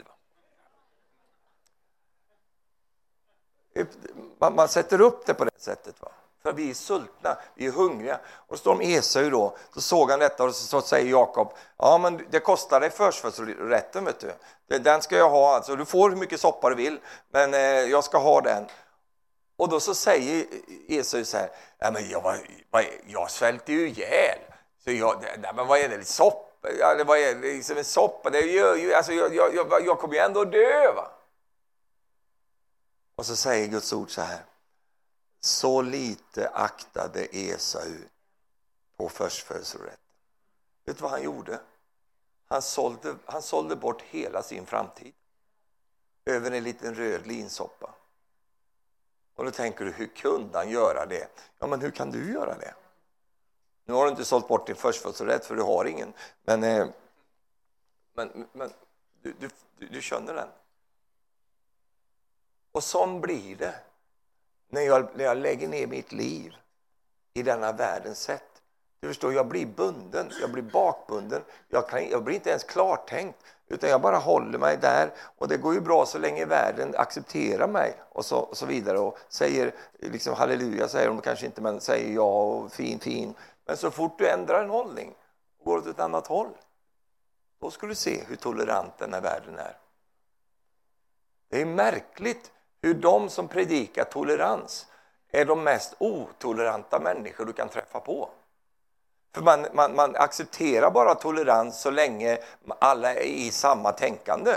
Man, man sätter upp det på det sättet. Va? För vi är sultna, vi är hungriga. Och så står de Esau då, så såg han detta och så säger Jakob, ja men det kostar dig förstfödslorätten vet du. Den ska jag ha, alltså du får hur mycket soppa du vill, men eh, jag ska ha den. Och då så säger Esau så här, ja, men jag, var, jag svälter ju ihjäl. Så jag, nej, men vad är det, soppa? Ja, vad är det, liksom en soppa? Det gör ju, alltså, jag, jag, jag, jag kommer ju ändå dö. Va? Och så säger Guds ord så här. Så lite aktade Esau på förstfödslorätten. Vet du vad han gjorde? Han sålde, han sålde bort hela sin framtid över en liten röd linsoppa. Och då tänker du, hur kunde han göra det? Ja, men hur kan du göra det? Nu har du inte sålt bort din förstfödslorätt, för du har ingen. Men, eh, men, men du, du, du känner den. Och som blir det när jag, när jag lägger ner mitt liv i denna världens sätt. Du förstår, jag blir bunden, jag blir bakbunden. Jag, kan, jag blir inte ens klartänkt, utan jag bara håller mig där. Och det går ju bra så länge världen accepterar mig och så, och så vidare och säger liksom halleluja, säger de kanske inte, men säger ja och fin, fin. Men så fort du ändrar en hållning och går åt ett annat håll, då ska du se hur tolerant den här världen är. Det är märkligt hur de som predikar tolerans är de mest otoleranta människor du kan träffa på. För man, man, man accepterar bara tolerans så länge alla är i samma tänkande.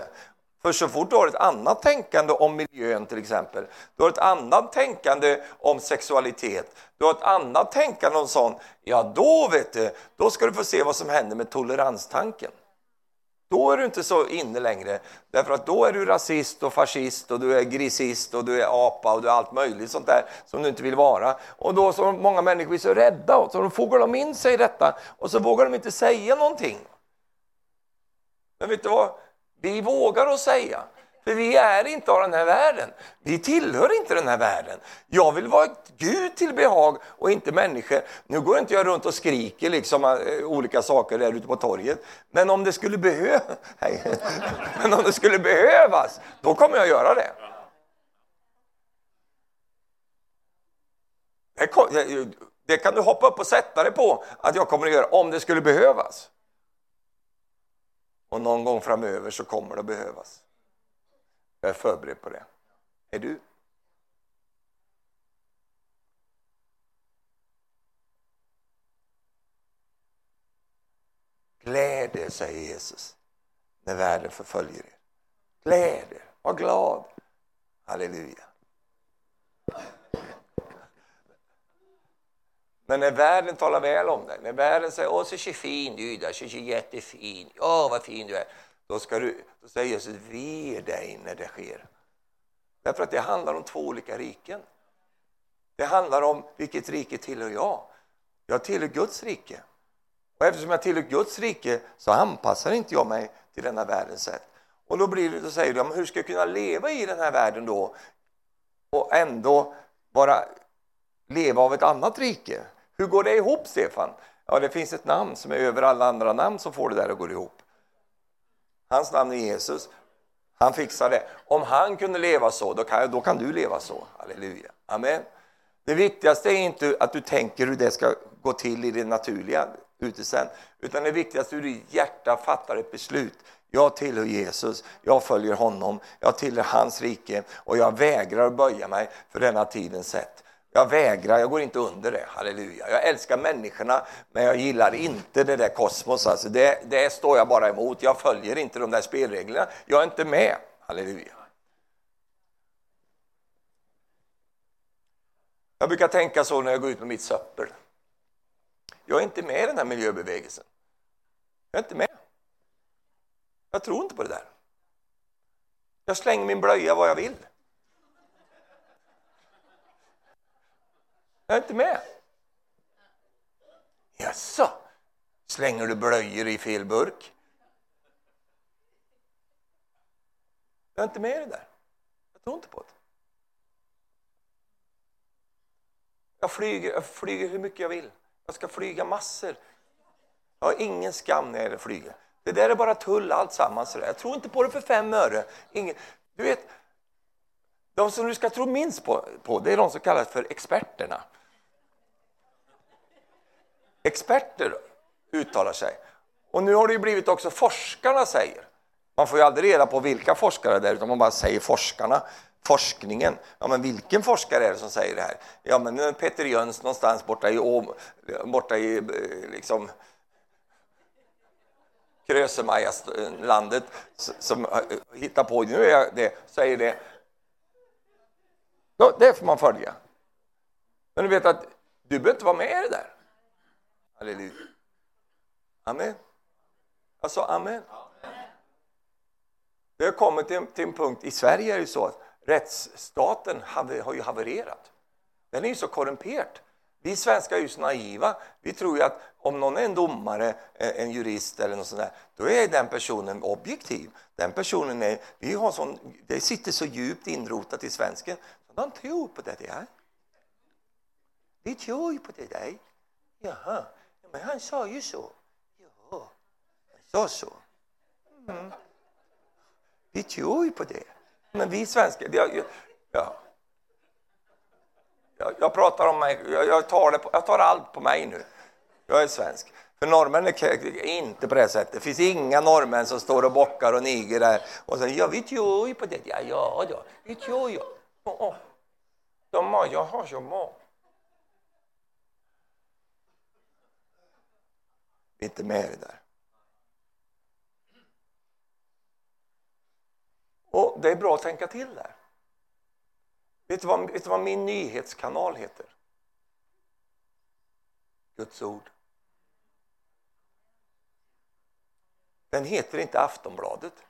För så fort du har ett annat tänkande om miljön till exempel, du har ett annat tänkande om sexualitet, du har ett annat tänkande om sånt, ja då vet du, då ska du få se vad som händer med toleranstanken. Då är du inte så inne längre, därför att då är du rasist och fascist och du är grisist och du är apa och du är allt möjligt sånt där som du inte vill vara. Och då så många människor blir så rädda och så fogar de in sig i detta och så vågar de inte säga någonting. Men vet du vad? Vi vågar att säga. För vi är inte av den här världen. Vi tillhör inte den här världen. Jag vill vara Gud till behag och inte människor. Nu går inte jag runt och skriker liksom eh, olika saker där ute på torget. Men om det skulle behö Men om det skulle behövas, då kommer jag göra det. Det kan du hoppa upp och sätta dig på att jag kommer att göra om det skulle behövas. Och någon gång framöver så kommer det att behövas. Jag är förberedd på det. Är du? Gläd er, säger Jesus, när världen förföljer er. Gläd er, var glad. Halleluja. Men när världen talar väl om dig, när världen säger åh så fin du är, så jättefin, åh vad fin du är. Då, ska du, då säger Jesus, ve dig när det sker. Därför att det handlar om två olika riken. Det handlar om vilket rike tillhör jag. Jag tillhör Guds rike. Och eftersom jag tillhör Guds rike så anpassar inte jag mig till denna världens sätt. Och då, blir det, då säger du, hur ska jag kunna leva i den här världen då och ändå bara leva av ett annat rike? Hur går det ihop, Stefan? Ja, det finns ett namn som är över alla andra namn som får det där att gå ihop. Hans namn är Jesus. Han fixar det. Om han kunde leva så, då kan, då kan du leva så. Halleluja. Amen. Det viktigaste är inte att du tänker hur det ska gå till i det naturliga ute sen, utan det viktigaste är hur ditt hjärta fattar ett beslut. Jag tillhör Jesus, jag följer honom, jag tillhör hans rike och jag vägrar att böja mig för denna tidens sätt. Jag vägrar, jag går inte under det. Halleluja. Jag älskar människorna, men jag gillar inte det där kosmos. Alltså det, det står jag bara emot. Jag följer inte de där spelreglerna. Jag är inte med. Halleluja. Jag brukar tänka så när jag går ut med mitt söppel. Jag är inte med i den här miljöbevägelsen. Jag är inte med. Jag tror inte på det där. Jag slänger min blöja vad jag vill. Jag är inte med. Jaså, slänger du blöjor i fel burk? Jag är inte med i det där. Jag tror inte på det. Jag flyger, jag flyger hur mycket jag vill. Jag ska flyga massor. Jag har ingen skam när jag flyger. Det där är bara tull alltsammans. Jag tror inte på det för fem öre. Ingen, du vet, de som du ska tro minst på, på det är de som kallas för experterna. Experter uttalar sig. Och nu har det ju blivit också forskarna säger. Man får ju aldrig reda på vilka forskare det är, utan man bara säger forskarna. Forskningen. Ja, men vilken forskare är det som säger det här? Ja, men Peter Jöns någonstans borta i, borta i eh, liksom, Krösemajalandet som eh, hittar på nu är det, säger det. Ja, det får man följa. Men du vet att du behöver inte vara med i det där. Halleluja. Amen. Jag sa amen. Vi har kommit till, till en punkt, i Sverige är det så att rättsstaten har ju havererat. Den är ju så korrumperad. Vi svenskar är ju så naiva. Vi tror ju att om någon är en domare, eh, en jurist eller något sånt där, då är den personen objektiv. Den personen är, vi har sån, det sitter så djupt inrotat i svensken, så de tror på det där. Vi tror ju på det där. Jaha, men han sa ju så. Ja, han sa så. Mm. Vi tror ju på det. Men vi svenskar, vi jag, ja. Jag, jag, pratar om mig, jag, jag, tar det, jag tar allt på mig nu. Jag är svensk. För norrmän är inte på det sättet. Det finns inga norrmän som står och bockar och niger där och säger ja, vi tror ju på det. Ja, ja, ja, vi tror ju. Oh, oh. De har, jag har så många. Vi är inte med i det där. Och det är bra att tänka till där. Vet du vad, vet du vad min nyhetskanal heter? Guds ord. Den heter inte Aftonbladet.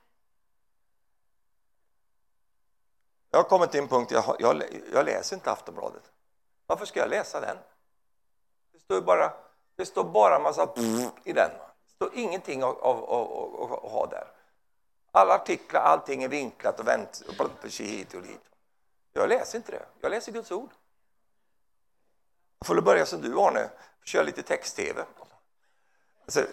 Jag har kommit till en punkt, jag, jag, jag läser inte Aftonbladet. Varför ska jag läsa den? Det står bara, det står bara en massa i den. Det står ingenting att ha där. Alla artiklar, allting är vinklat och vänt och hit och dit. Jag läser inte det. Jag läser Guds ord. Jag får börja som du, Arne. Köra lite text-tv. Alltså,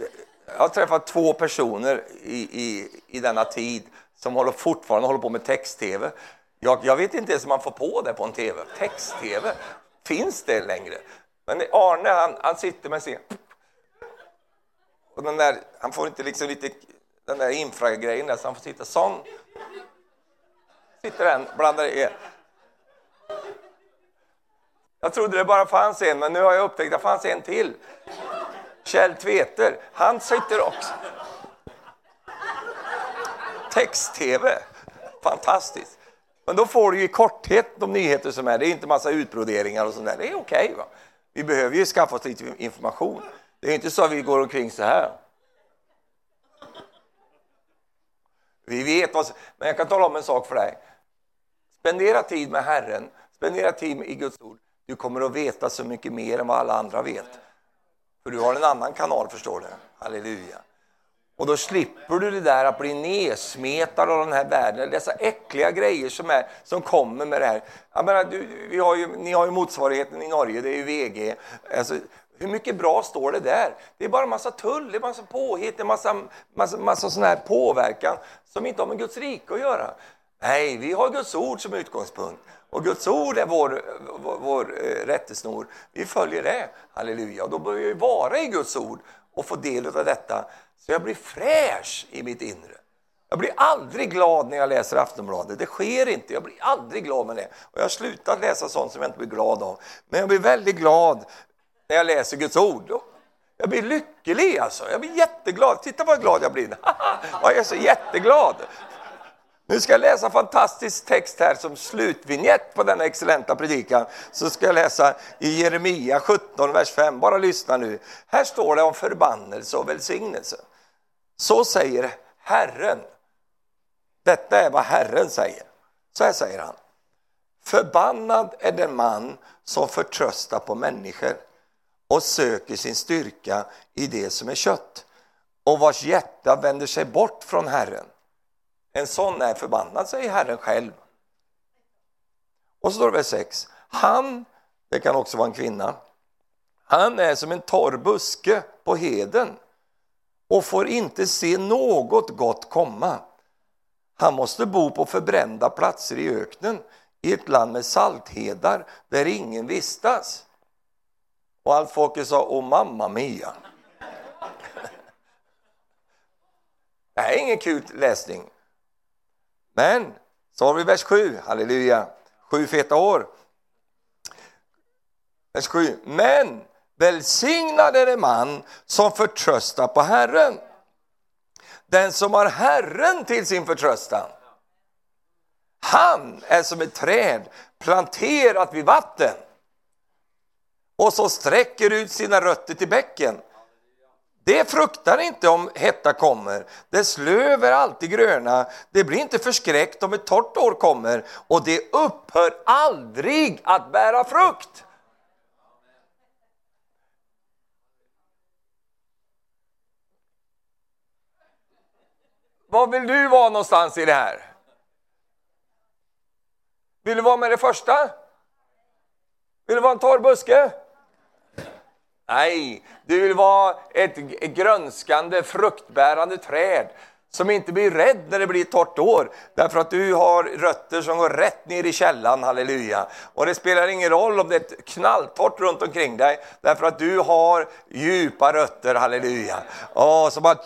jag har träffat två personer i, i, i denna tid som håller, fortfarande håller på med text-tv. Jag, jag, vet inte ens om man får på det på en tv. Text-tv, finns det längre? Men Arne, han, han sitter med sin... Och den där, han får inte liksom lite den där infragrejen där, så han får sitta sån. Sitter den, blandar i. Jag trodde det bara fanns en, men nu har jag upptäckt att det fanns en till. Kjell Tveter, han sitter också. Text-tv, fantastiskt. Men då får du i korthet de nyheter som är, det är inte massa utbroderingar och sånt där. Det är okej. Okay, vi behöver ju skaffa oss lite information. Det är inte så att vi går omkring så här. Vi vet vad Men jag kan tala om en sak för dig. Spendera tid med Herren, spendera tid i Guds ord. Du kommer att veta så mycket mer än vad alla andra vet. För du har en annan kanal, förstår du. Halleluja. Och då slipper du det där att bli nedsmetad av den här världen, dessa äckliga grejer som, är, som kommer med det här. Jag menar, du, vi har ju, ni har ju motsvarigheten i Norge, det är ju VG. Alltså, hur mycket bra står det där? Det är bara en massa tull, det är massa påhitt, en massa, massa, massa sån här påverkan som inte har med Guds rike att göra. Nej, vi har Guds ord som utgångspunkt. Och Guds ord är vår, vår, vår eh, rättesnor. Vi följer det, halleluja. Och då bör vi vara i Guds ord och få del av detta. Så jag blir fräsch i mitt inre. Jag blir aldrig glad när jag läser Aftonbladet. Det sker inte. Jag blir aldrig glad med det. Och jag har slutat läsa sånt som jag inte blir glad av. Men jag blir väldigt glad när jag läser Guds ord. Jag blir lycklig alltså. Jag blir jätteglad. Titta vad glad jag blir. jag är så jätteglad. Nu ska jag läsa en fantastisk text här som slutvinjett på denna excellenta predikan. Så ska jag läsa i Jeremia 17, vers 5. Bara lyssna nu. Här står det om förbannelse och välsignelse. Så säger Herren. Detta är vad Herren säger. Så här säger han. Förbannad är den man som förtröstar på människor och söker sin styrka i det som är kött och vars hjärta vänder sig bort från Herren. En sån är förbannad, säger Herren själv. Och så står det vers 6. Han, det kan också vara en kvinna, han är som en torr buske på heden och får inte se något gott komma. Han måste bo på förbrända platser i öknen, i ett land med salthedar där ingen vistas. Och allt folket sa, åh mamma mia. Det här är ingen kul läsning. Men så har vi vers 7, halleluja, sju feta år. Vers 7. Men välsignad är den man som förtröstar på Herren. Den som har Herren till sin förtröstan. Han är som ett träd planterat vid vatten och så sträcker ut sina rötter till bäcken. Det fruktar inte om hetta kommer. Dess löv är alltid gröna. Det blir inte förskräckt om ett torrt år kommer och det upphör aldrig att bära frukt. Var vill du vara någonstans i det här? Vill du vara med det första? Vill du vara en torr buske? Nej, du vill vara ett grönskande, fruktbärande träd som inte blir rädd när det blir ett torrt år, därför att du har rötter som går rätt ner i källan, halleluja. Och det spelar ingen roll om det är knalltorrt runt omkring dig, därför att du har djupa rötter, halleluja. Och så bara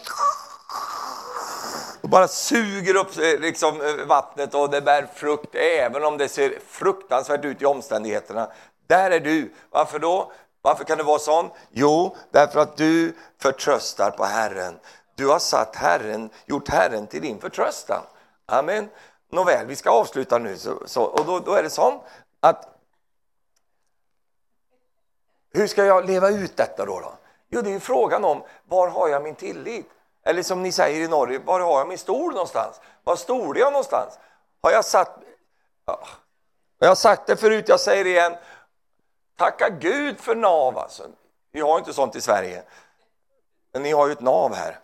och bara suger upp eh, liksom, eh, vattnet och det bär frukt även om det ser fruktansvärt ut i omständigheterna. Där är du. Varför då? Varför kan det vara sån? Jo, därför att du förtröstar på Herren. Du har satt Herren, gjort Herren till din förtröstan. Amen. Nåväl, vi ska avsluta nu. Så, så, och då, då är det så att hur ska jag leva ut detta då? då? Jo, det är frågan om var har jag min tillit? Eller som ni säger i Norge, var har jag min stol någonstans? Var stolar jag någonstans? Har jag satt... Ja. Jag har sagt det förut, jag säger det igen. Tacka Gud för nav alltså. Vi har inte sånt i Sverige. Men ni har ju ett nav här.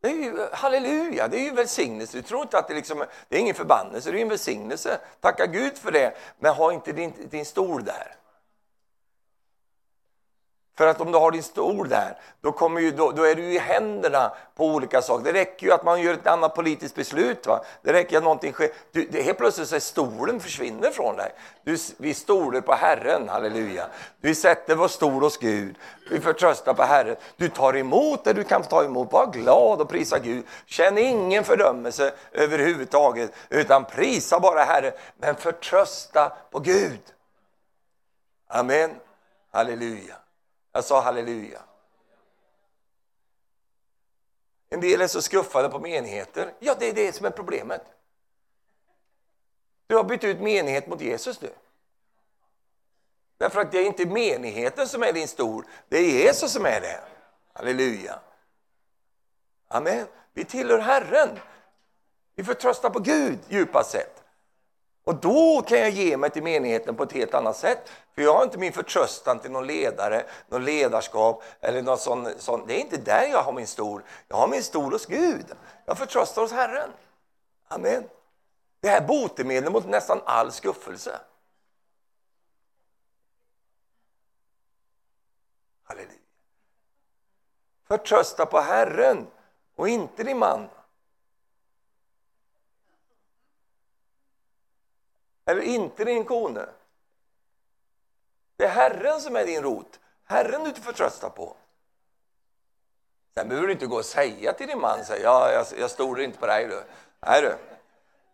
Det är ju, halleluja, det är ju välsignelse. Du tror inte att det, liksom, det är ingen förbannelse, det är en välsignelse. Tacka Gud för det, men ha inte din, din stol där. För att om du har din stol där, då, kommer ju, då, då, är du i händerna på olika saker. Det räcker ju att man gör ett annat politiskt beslut. Va? Det räcker att någonting sker. Du, det, helt plötsligt så är stolen försvinner från dig. Du, vi stolar på Herren, halleluja. Vi sätter vår stol hos Gud. Vi förtröstar på Herren. Du tar emot det du kan ta emot. Var glad och prisa Gud. Känn ingen fördömelse överhuvudtaget, utan prisa bara Herren. Men förtrösta på Gud. Amen. Halleluja. Jag sa halleluja. En del är så skuffade på menigheter. Ja, det är det som är problemet. Du har bytt ut menighet mot Jesus nu. Därför att det är inte menigheten som är din stol, det är Jesus som är det. Halleluja. Amen. Vi tillhör Herren. Vi förtröstar på Gud djupast sett. Och då kan jag ge mig till menigheten på ett helt annat sätt. För jag har inte min förtröstan till någon ledare, någon ledarskap eller någon sån, sån. Det är inte där jag har min stol. Jag har min stol hos Gud. Jag förtröstar hos Herren. Amen. Det här botemedlet mot nästan all skuffelse. Halleluja. Förtrösta på Herren och inte din man. Eller inte din kone. Det är Herren som är din rot. Herren du förtröstar på. Sen behöver du inte gå och säga till din man, säga, ja, jag, jag stolar inte på dig. Du. Nej, du.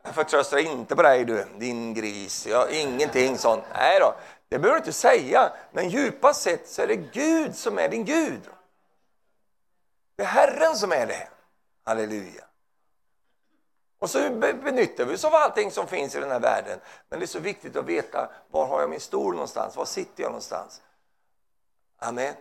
Jag förtröstar inte på dig, du, din gris. Jag, ingenting sånt. Nej då, det behöver du inte säga. Men djupast sett så är det Gud som är din Gud. Det är Herren som är det. Halleluja. Och så benyttar vi oss av allting som finns i den här världen. Men det är så viktigt att veta var har jag min stol någonstans? Var sitter jag någonstans? Amen.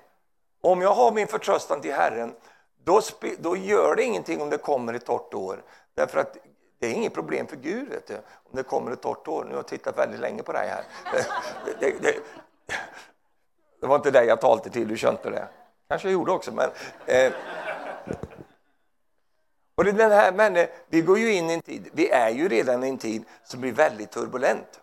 Om jag har min förtröstan till Herren, då, då gör det ingenting om det kommer ett torrt år. Därför att det är inget problem för Gud vet du, om det kommer ett torrt år. Nu har jag tittat väldigt länge på dig här. Det, det, det, det var inte dig jag talade till, du kände det. Kanske jag gjorde också, men... Eh, och det den här, men eh, vi går ju in i en tid, vi är ju redan i en tid som blir väldigt turbulent.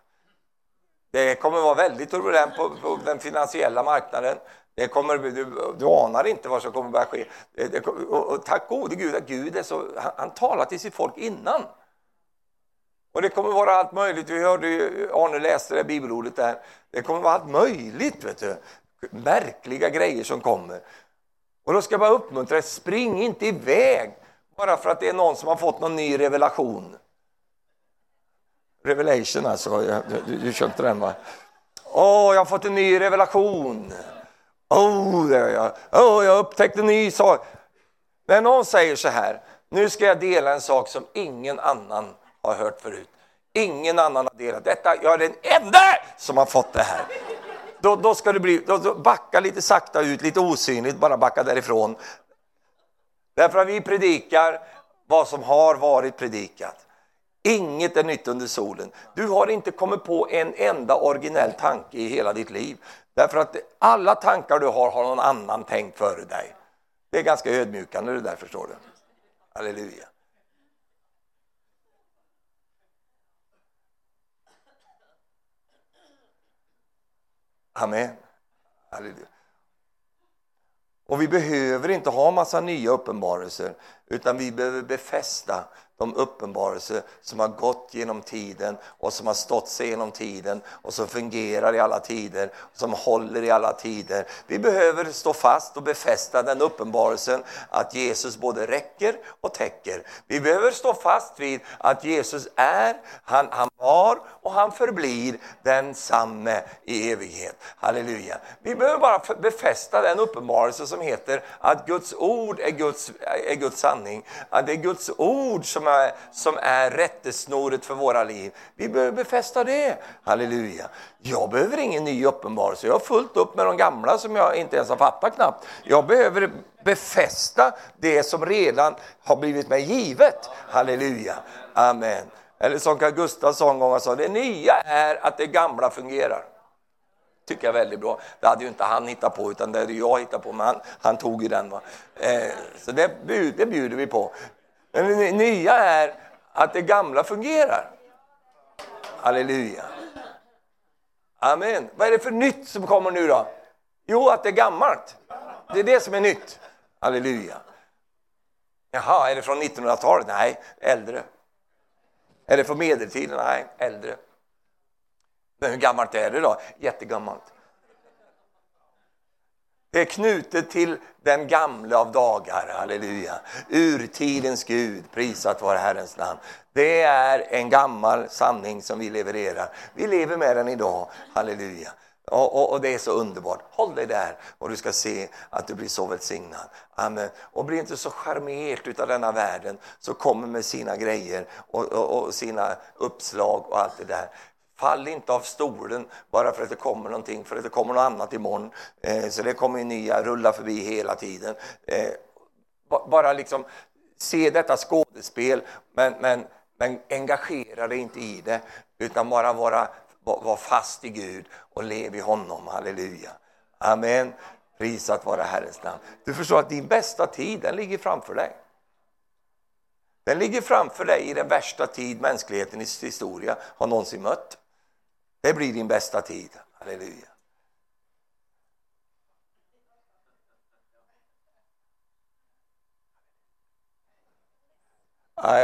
Det kommer vara väldigt turbulent på, på den finansiella marknaden. Det kommer, du, du anar inte vad som kommer börja ske. Det, det, och, och tack gode Gud att Gud är så, han, han talar till sitt folk innan. Och det kommer vara allt möjligt. Vi hörde ju, Arne läste det bibelordet där. Det kommer vara allt möjligt, vet du. Märkliga grejer som kommer. Och då ska jag bara uppmuntra dig, spring inte iväg bara för att det är någon som har fått någon ny revelation. Revelation alltså, du, du köpte den va? Åh, oh, jag har fått en ny revelation. Åh, oh, jag. Oh, jag upptäckte en ny sak. När någon säger så här, nu ska jag dela en sak som ingen annan har hört förut. Ingen annan har delat detta. Jag är den enda som har fått det här. Då, då ska du bli, då, backa lite sakta ut, lite osynligt, bara backa därifrån. Därför att vi predikar vad som har varit predikat. Inget är nytt under solen. Du har inte kommit på en enda originell tanke i hela ditt liv. Därför att alla tankar du har har någon annan tänkt före dig. Det är ganska ödmjukande det där förstår du. Halleluja. Amen. Halleluja. Och vi behöver inte ha massa nya uppenbarelser, utan vi behöver befästa de uppenbarelser som har gått genom tiden och som har stått sig genom tiden och som fungerar i alla tider, som håller i alla tider. Vi behöver stå fast och befästa den uppenbarelsen att Jesus både räcker och täcker. Vi behöver stå fast vid att Jesus är, han, han var och han förblir densamme i evighet. Halleluja. Vi behöver bara befästa den uppenbarelse som heter att Guds ord är Guds, är Guds sanning. Att det är Guds ord som är, som är rättesnoret för våra liv. Vi behöver befästa det. Halleluja. Jag behöver ingen ny uppenbarelse. Jag har fullt upp med de gamla som jag inte ens har fattat knappt. Jag behöver befästa det som redan har blivit mig givet. Halleluja. Amen. Eller som Carl Gustaf sa en gång, sa, det nya är att det gamla fungerar. tycker jag är väldigt bra. Det hade ju inte han hittat på, utan det hade jag hittat på, men han, han tog ju den. Va? Eh, så det, det bjuder vi på. Men det nya är att det gamla fungerar. Halleluja. Amen. Vad är det för nytt som kommer nu då? Jo, att det är gammalt. Det är det som är nytt. Halleluja. Jaha, är det från 1900-talet? Nej, äldre. Är det från medeltiden? Nej, äldre. Men hur gammalt är det då? Jättegammalt. Det är knutet till den gamle av dagar, halleluja. Urtidens Gud, prisat vare Herrens namn. Det är en gammal sanning som vi levererar. Vi lever med den idag, halleluja. Och, och, och, det är så underbart. Håll dig där och du ska se att du blir så välsignad. Amen. Och bli inte så charmerad av denna världen som kommer med sina grejer och, och, sina uppslag och allt det där. Fall inte av stolen bara för att det kommer någonting, för att det kommer något annat imorgon. Eh, så det kommer nya rulla förbi hela tiden. Eh, bara liksom se detta skådespel, men, men Men engagera dig inte i det, utan bara vara, var fast i Gud och lev i honom. Halleluja. Amen. Prisat vara Herrens namn. Du förstår att din bästa tid, den ligger framför dig. Den ligger framför dig i den värsta tid mänsklighetens historia har någonsin mött. Det blir din bästa tid. Halleluja.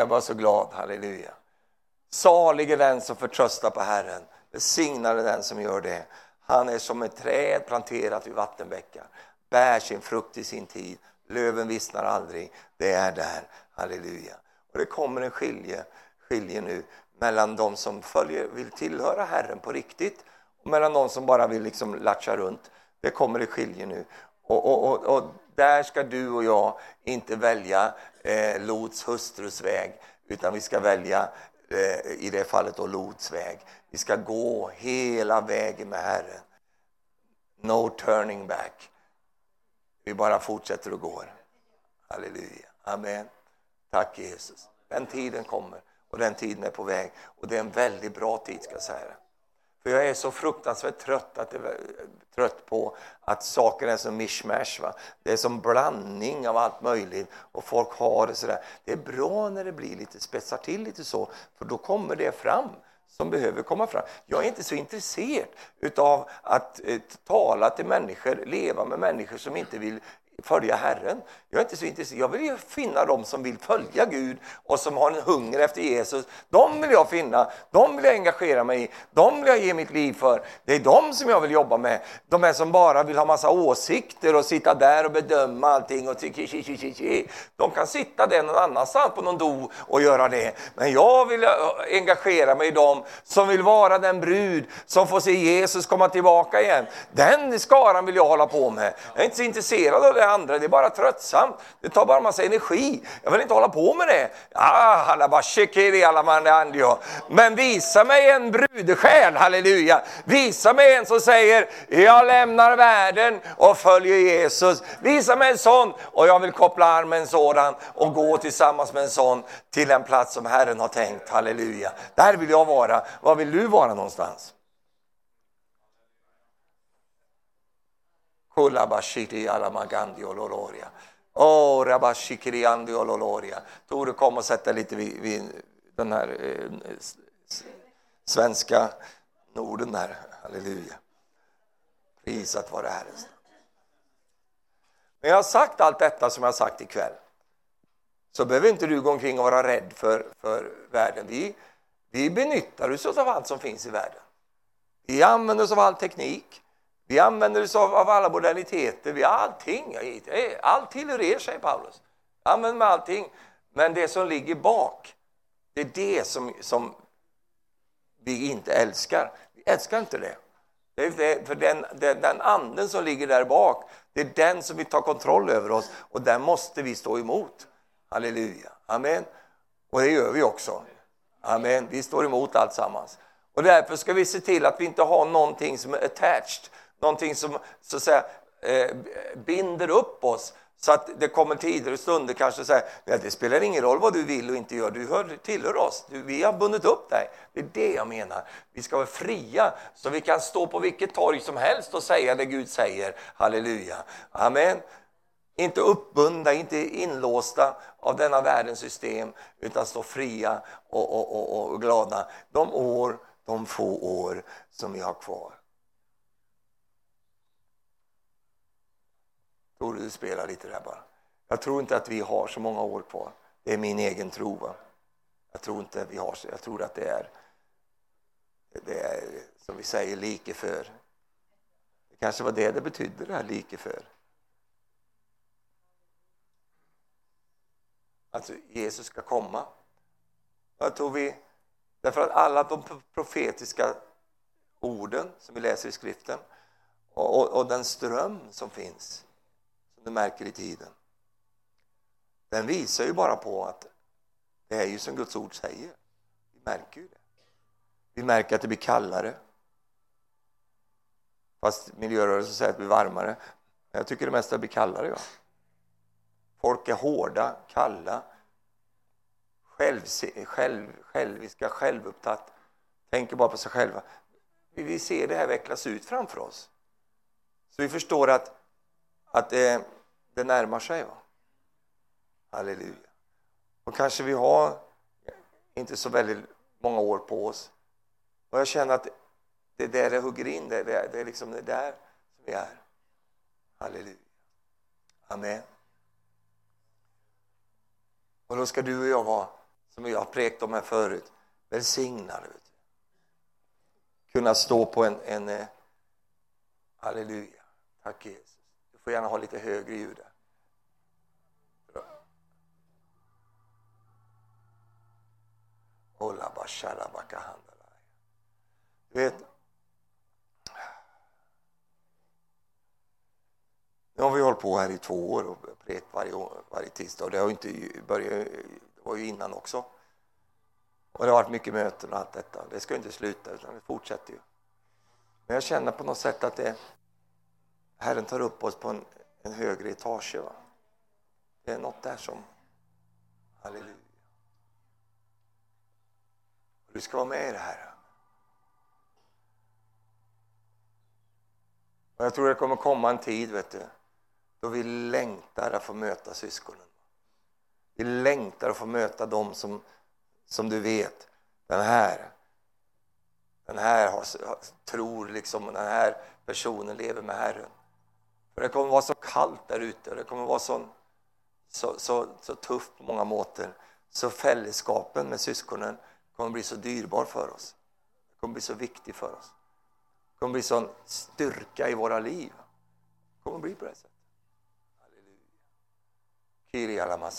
jag var så glad, halleluja. Salig är den som förtröstar på Herren, välsignad är den som gör det. Han är som ett träd planterat vid vattenbäckar, bär sin frukt i sin tid, löven vissnar aldrig. Det är där, halleluja. Och det kommer en skilje, skilje nu mellan de som följer, vill tillhöra Herren på riktigt och mellan de som bara vill liksom latcha runt. Det kommer det skilje nu. Och, och, och, och, där ska du och jag inte välja eh, Lots hustrus väg, utan vi ska välja eh, i det fallet då Lots väg. Vi ska gå hela vägen med Herren. No turning back. Vi bara fortsätter och går. Halleluja. Amen. Tack Jesus. Den tiden kommer och den tiden är på väg. Och det är en väldigt bra tid ska jag säga. För jag är så fruktansvärt trött, att det, trött på att saker är som mishmash. Va? Det är som blandning av allt möjligt och folk har det sådär. Det är bra när det blir lite spetsar till lite så, för då kommer det fram som behöver komma fram. Jag är inte så intresserad av att eh, tala till människor, leva med människor som inte vill följa Herren. Jag är inte så intresserad. Jag vill ju finna dem som vill följa Gud och som har en hunger efter Jesus. De vill jag finna, de vill jag engagera mig i, de vill jag ge mitt liv för. Det är de som jag vill jobba med. De här som bara vill ha massa åsikter och sitta där och bedöma allting och tycka De kan sitta där någon annanstans på någon do och göra det. Men jag vill eh, engagera mig i dem som vill vara den brud som får se Jesus komma tillbaka igen. Den skaran vill jag hålla på med. Jag är inte så intresserad av det det andra, det är bara tröttsamt. Det tar bara massa energi. Jag vill inte hålla på med det. Ah, Men visa mig en brudesjäl, halleluja. Visa mig en som säger, jag lämnar världen och följer Jesus. Visa mig en sån och jag vill koppla arm med en sådan och gå tillsammans med en sån till den plats som Herren har tänkt, halleluja. Där vill jag vara. Var vill du vara någonstans? Kulabashiri alamagandi ololoria. Åh, oh, rabashikiriandi ololoria. Tore, kom och sätt dig lite vid, vid den här eh, svenska Norden där. Halleluja. Prisat vare Herrens Men jag har sagt allt detta som jag har sagt ikväll. Så behöver inte du gå omkring och vara rädd för, för världen. Vi, vi benyttar oss av allt som finns i världen. Vi använder oss av all teknik. Vi använder oss av, av alla moderniteter, vi har allting. Allt tillhör er, säger Paulus. Använd med allting. Men det som ligger bak, det är det som, som vi inte älskar. Vi älskar inte det. det, det för den, den, den, anden som ligger där bak, det är den som vi tar kontroll över oss och den måste vi stå emot. Halleluja. Amen. Och det gör vi också. Amen. Vi står emot allt sammans. Och därför ska vi se till att vi inte har någonting som är attached någonting som så att säga, eh, binder upp oss så att det kommer tider och stunder kanske säger ja, det spelar ingen roll vad du vill och inte gör, du hör, tillhör oss, du, vi har bundit upp dig. Det är det jag menar. Vi ska vara fria så vi kan stå på vilket torg som helst och säga det Gud säger. Halleluja. Amen. Inte uppbundna, inte inlåsta av denna världens system utan stå fria och, och, och, och glada de år, de få år som vi har kvar. Borde du spela lite där bara? Jag tror inte att vi har så många år kvar. Det är min egen tro. Va? Jag tror inte vi har så. Jag tror att det är, det är som vi säger, like för. Det kanske var det det betydde, det här like för. Alltså, Jesus ska komma. Jag tror vi, därför att alla de profetiska orden som vi läser i skriften och, och, och den ström som finns du märker i tiden. Den visar ju bara på att det är ju som Guds ord säger. Vi märker ju det. Vi märker att det blir kallare. Fast miljörörelsen säger att det blir varmare. Jag tycker det mesta blir kallare. Ja. Folk är hårda, kalla, själv, själv, själviska, självupptatt, tänker bara på sig själva. Vi ser det här vecklas ut framför oss. Så vi förstår att, att det, det närmar sig. Va? Halleluja. Och kanske vi har inte så väldigt många år på oss. Och jag känner att det är där det hugger in, det är, det är liksom det där som vi är. Halleluja. Amen. Och då ska du och jag vara, som jag har präkt om här förut, välsignade. Kunna stå på en, en eh, halleluja, tack Jesus. Får gärna ha lite högre ljud. Du vet, nu har vi hållit på här i två år och prekt varje, varje tisdag det har inte börjat, det var ju innan också. Och det har varit mycket möten och allt detta. Det ska inte sluta utan det fortsätter ju. Men jag känner på något sätt att det, Herren tar upp oss på en, en högre etage. Va? Det är något där som, halleluja. Du ska vara med i det här. Och jag tror det kommer komma en tid vet du, då vi längtar att få möta syskonen. Vi längtar att få möta dem som, som du vet, den här, den här har, tror liksom, den här personen lever med Herren. För det kommer vara så kallt där ute, det kommer vara så, så, så, så tufft på många måter. Så fällskapen med syskonen kommer bli så dyrbar för oss. Det kommer bli så viktig för oss. Det kommer bli sån styrka i våra liv. Det kommer bli på det sättet. Halleluja. Kyria lama.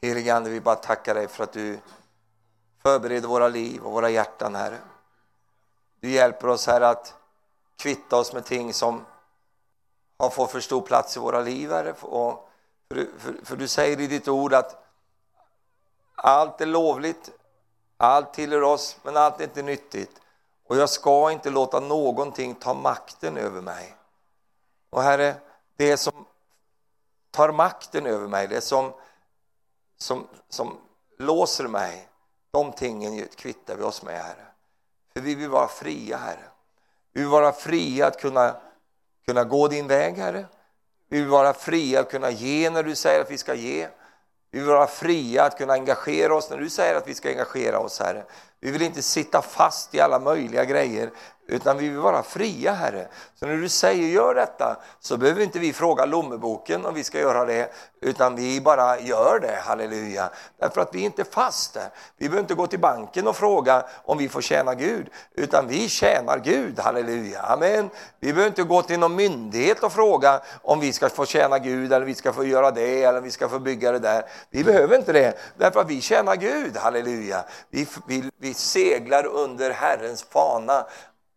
Helige Ande, vi bara tackar dig för att du förbereder våra liv och våra hjärtan, Herre. Du hjälper oss, Herre, att kvitta oss med ting som har fått för stor plats i våra liv, Herre. Och för, för, för du säger i ditt ord att allt är lovligt, allt tillhör oss, men allt är inte nyttigt. Och jag ska inte låta någonting ta makten över mig. Och Herre, det som tar makten över mig, det som, som, som låser mig, de tingen kvittar vi oss med, Herre. För vi vill vara fria, Herre. Vi vill vara fria att kunna kunna gå din väg, Herre. Vi vill vara fria att kunna ge när du säger att vi ska ge. Vi vill vara fria att kunna engagera oss när du säger att vi ska engagera oss, Herre. Vi vill inte sitta fast i alla möjliga grejer, utan vi vill vara fria, Herre. Så när du säger gör detta, så behöver inte vi fråga Lommeboken om vi ska göra det, utan vi bara gör det, halleluja. Därför att vi är inte fast där. Vi behöver inte gå till banken och fråga om vi får tjäna Gud, utan vi tjänar Gud, halleluja. Amen. Vi behöver inte gå till någon myndighet och fråga om vi ska få tjäna Gud, eller vi ska få göra det, eller vi ska få bygga det där. Vi behöver inte det, därför att vi tjänar Gud, halleluja. Vi, vi, vi seglar under Herrens fana.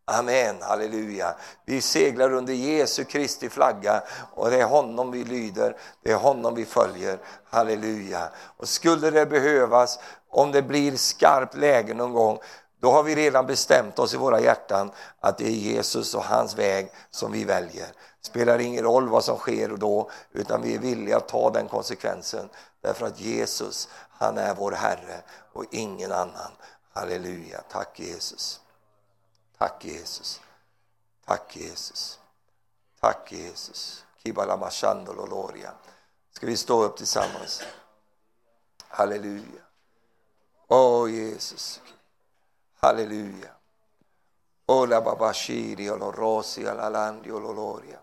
Amen, halleluja. Vi seglar under Jesu Kristi flagga och det är honom vi lyder, det är honom vi följer. Halleluja. Och skulle det behövas, om det blir skarpt läge någon gång, då har vi redan bestämt oss i våra hjärtan att det är Jesus och hans väg som vi väljer. spelar ingen roll vad som sker då, utan vi är villiga att ta den konsekvensen. Därför att Jesus, han är vår Herre och ingen annan. Halleluja, tack Jesus. Tack Jesus. Tack Jesus. Tack Jesus. Kibala Loria. Ska vi stå upp tillsammans? Halleluja. Åh oh, Jesus. Halleluja. Ola babashiri olorosi alalandi ololoria.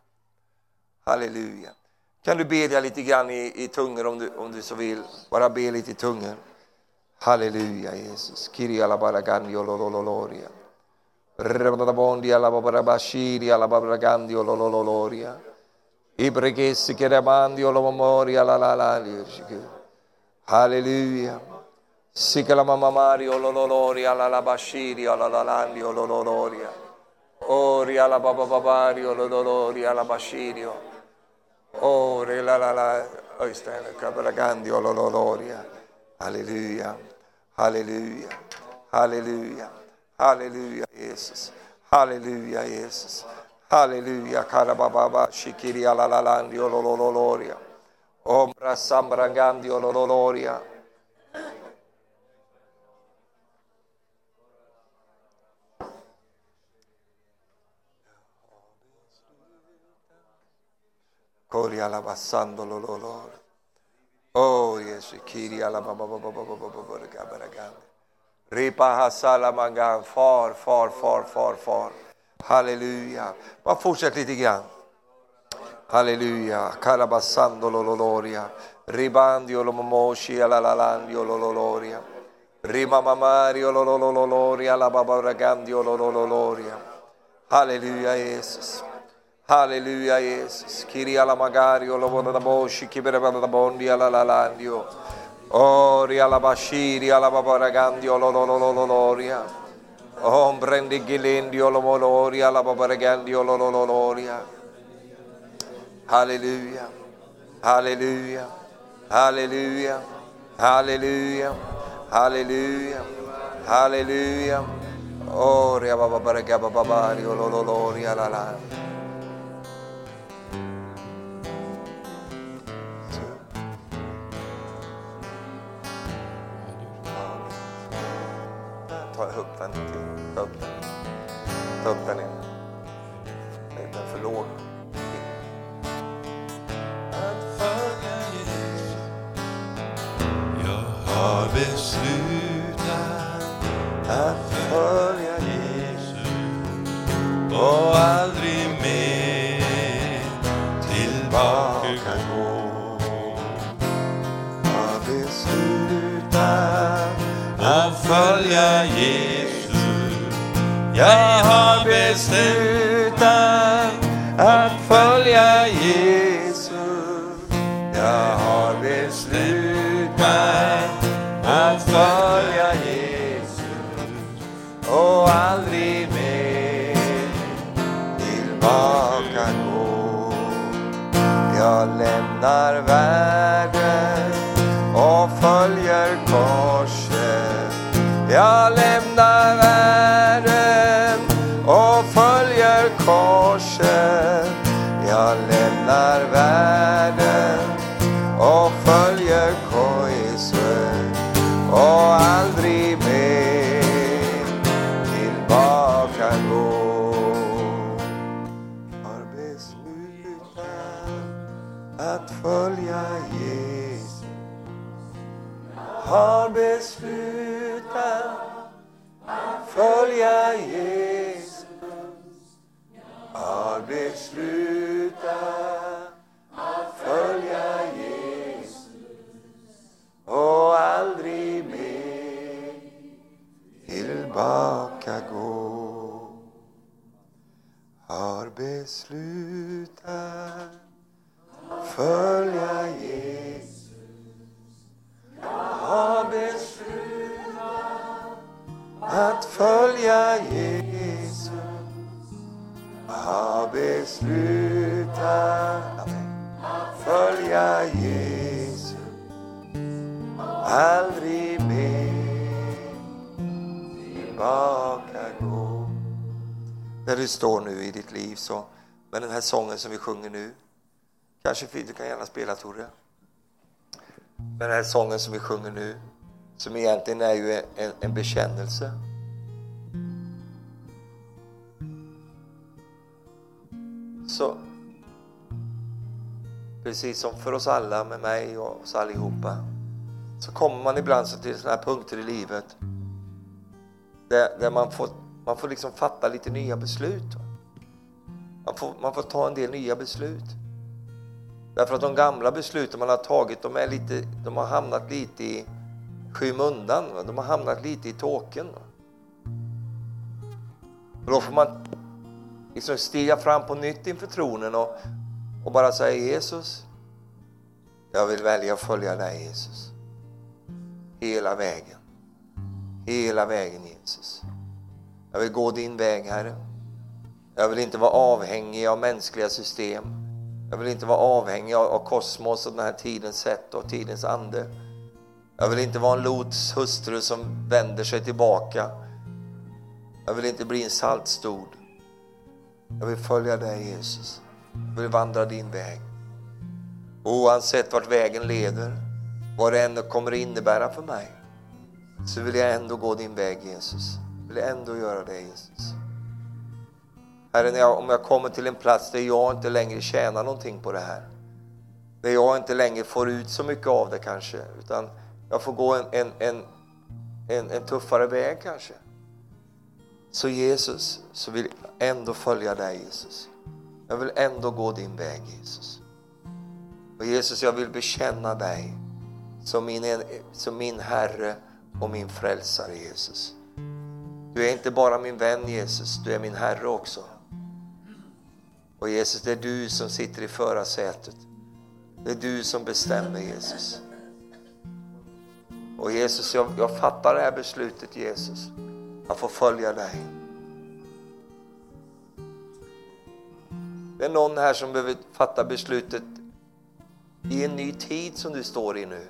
Halleluja. Kan du bedja lite grann i, i tungor om du, om du så vill? Bara be lite i tungor. Alleluia, Jesus. Kiri alla baragandio lololoria. Rabadabondi alla babarabashiri alla baragandio lololoria. I preghessi che ramandio la memoria la la la. Alleluia. Si che la mamma Mario alla la bashiri alla la landio lololoria. Ori alla bababario lololoria alla bashirio. Ori la la la. Oistene, cabragandio lololoria. Alleluia, alleluia, alleluia, alleluia, Jesus, alleluia, Jesus, Alleluia, aleluia, carabababa, shikiri alalalandi, olololoria, ombra sambrangandi, olololoria. Cori alabassando l'olore. Oh, yes, Kiri Ripahasalamangan, far, far, far, far, far. Alleluia. Ma fortsätt lite. Alleluia. Karabassando loloria. Ribandio lomomoshi alalalandio loloria. Rimamamario lololoria. La babarragandio lololoria. Alleluia, Jesus. Hallelujah, Jesus. Kiria la magari lo vona da bosci, chi per da bondi alla lalandio. Ori alla bashiri, alla babaragandio, lo lo lo lo lo loria. Om prendi gilendio, lo moloria, alla babaragandio, lo lo lo loria. Hallelujah, hallelujah, hallelujah, hallelujah, hallelujah, hallelujah. Ori alla babaragandio, lo lo loria, la lalandio. Ta upp den till. Ta upp den. Ta upp den igen. Den är för låg. Att följa Jesus. Jag har beslutat Att följa Jesus och aldrig mer tillbaka följa Jesus. Jag har beslutat att följa Jesus. Jag har beslutat att följa Jesus och aldrig mer tillbaka gå. Jag lämnar världen och följer korset. Jag lämnar världen och följer korset. Sången som vi sjunger nu. Kanske du kan gärna spela Tore. Den här sången som vi sjunger nu, som egentligen är ju en, en bekännelse. Så, precis som för oss alla, med mig och oss allihopa, så kommer man ibland så till sådana här punkter i livet där, där man får, man får liksom fatta lite nya beslut. Man får, man får ta en del nya beslut. Därför att de gamla besluten man har tagit, de, är lite, de har hamnat lite i skymundan. De har hamnat lite i tåken. Och då får man liksom stiga fram på nytt inför tronen och, och bara säga Jesus, jag vill välja att följa dig Jesus. Hela vägen. Hela vägen Jesus. Jag vill gå din väg Herre. Jag vill inte vara avhängig av mänskliga system. Jag vill inte vara avhängig av kosmos och den här tidens sätt och tidens ande. Jag vill inte vara en Lots hustru som vänder sig tillbaka. Jag vill inte bli en saltstod. Jag vill följa dig Jesus. Jag vill vandra din väg. Oavsett vart vägen leder, vad det än kommer innebära för mig, så vill jag ändå gå din väg Jesus. Jag vill ändå göra det Jesus. Herre, när jag, om jag kommer till en plats där jag inte längre tjänar någonting på det här, där jag inte längre får ut så mycket av det kanske, utan jag får gå en, en, en, en, en tuffare väg kanske. Så Jesus, så vill jag ändå följa dig Jesus. Jag vill ändå gå din väg Jesus. Och Jesus, jag vill bekänna dig som min, som min Herre och min frälsare Jesus. Du är inte bara min vän Jesus, du är min Herre också. Och Jesus, det är du som sitter i förarsätet. Det är du som bestämmer Jesus. Och Jesus, jag, jag fattar det här beslutet Jesus. Att få följa dig. Det är någon här som behöver fatta beslutet i en ny tid som du står i nu.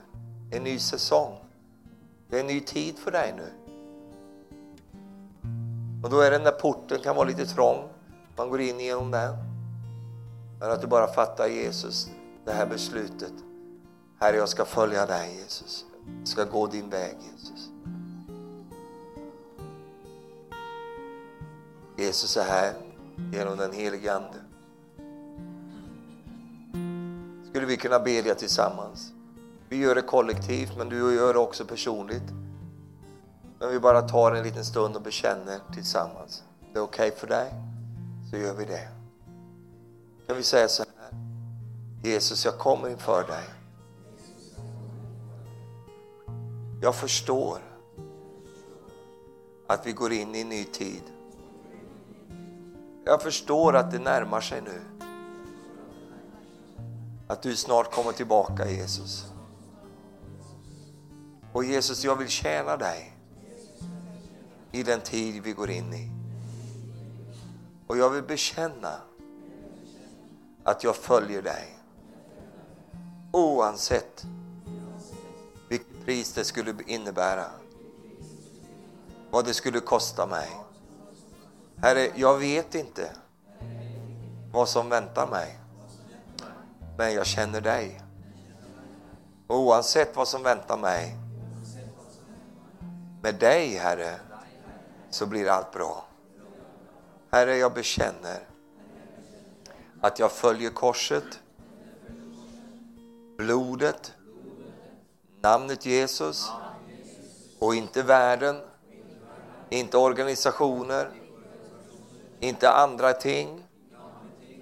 En ny säsong. Det är en ny tid för dig nu. Och då är den där porten kan vara lite trång. Man går in genom den. Men att du bara fattar Jesus, det här beslutet. Herre, jag ska följa dig Jesus. Jag ska gå din väg Jesus. Jesus är här genom den helige Ande. Skulle vi kunna bedja tillsammans? Vi gör det kollektivt, men du gör det också personligt. Men vi bara tar en liten stund och bekänner tillsammans. Det är okej okay för dig, så gör vi det. Kan vi säga så här. Jesus, jag kommer inför dig. Jag förstår att vi går in i en ny tid. Jag förstår att det närmar sig nu. Att du snart kommer tillbaka Jesus. Och Jesus, jag vill tjäna dig i den tid vi går in i. Och jag vill bekänna att jag följer dig. Oavsett vilket pris det skulle innebära. Vad det skulle kosta mig. Herre, jag vet inte vad som väntar mig. Men jag känner dig. Oavsett vad som väntar mig. Med dig, Herre, så blir allt bra. Herre, jag bekänner att jag följer korset, blodet, namnet Jesus och inte världen, inte organisationer, inte andra ting.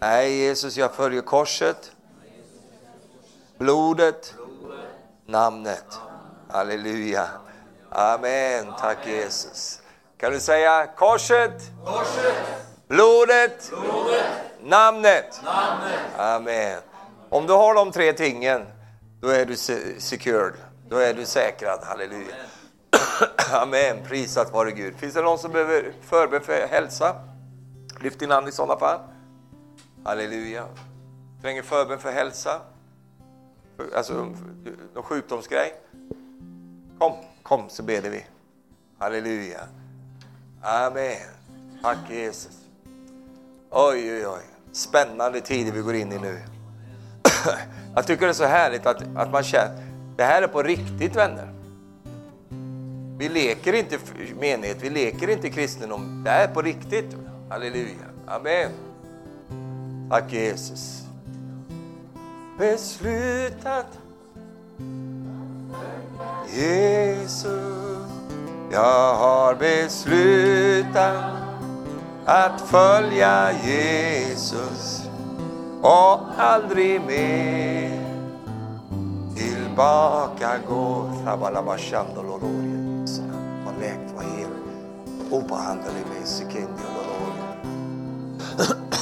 Nej, Jesus, jag följer korset, blodet, namnet. Halleluja. Amen. Tack Jesus. Kan du säga korset, korset blodet, blodet namnet. namnet. Amen. Om du har de tre tingen, då är du secured. Då är du säkrad. Halleluja. Amen. Prisat vare Gud. Finns det någon som behöver förbe för hälsa? Lyft din hand i sådana fall. Halleluja. Tränger förbön för hälsa? Alltså någon sjukdomsgrej? Kom, kom så ber vi. Halleluja. Amen. Tack Jesus. Oj, oj, oj. Spännande tider vi går in i nu. Jag tycker det är så härligt att, att man känner, det här är på riktigt vänner. Vi leker inte menighet, vi leker inte kristendom. Det här är på riktigt. Halleluja. Amen. Tack Jesus. Beslutat Jesus, jag har beslutat att följa Jesus och aldrig mer tillbaka gå. Var läkt, var hel. Obehandlad i mig, sekendi och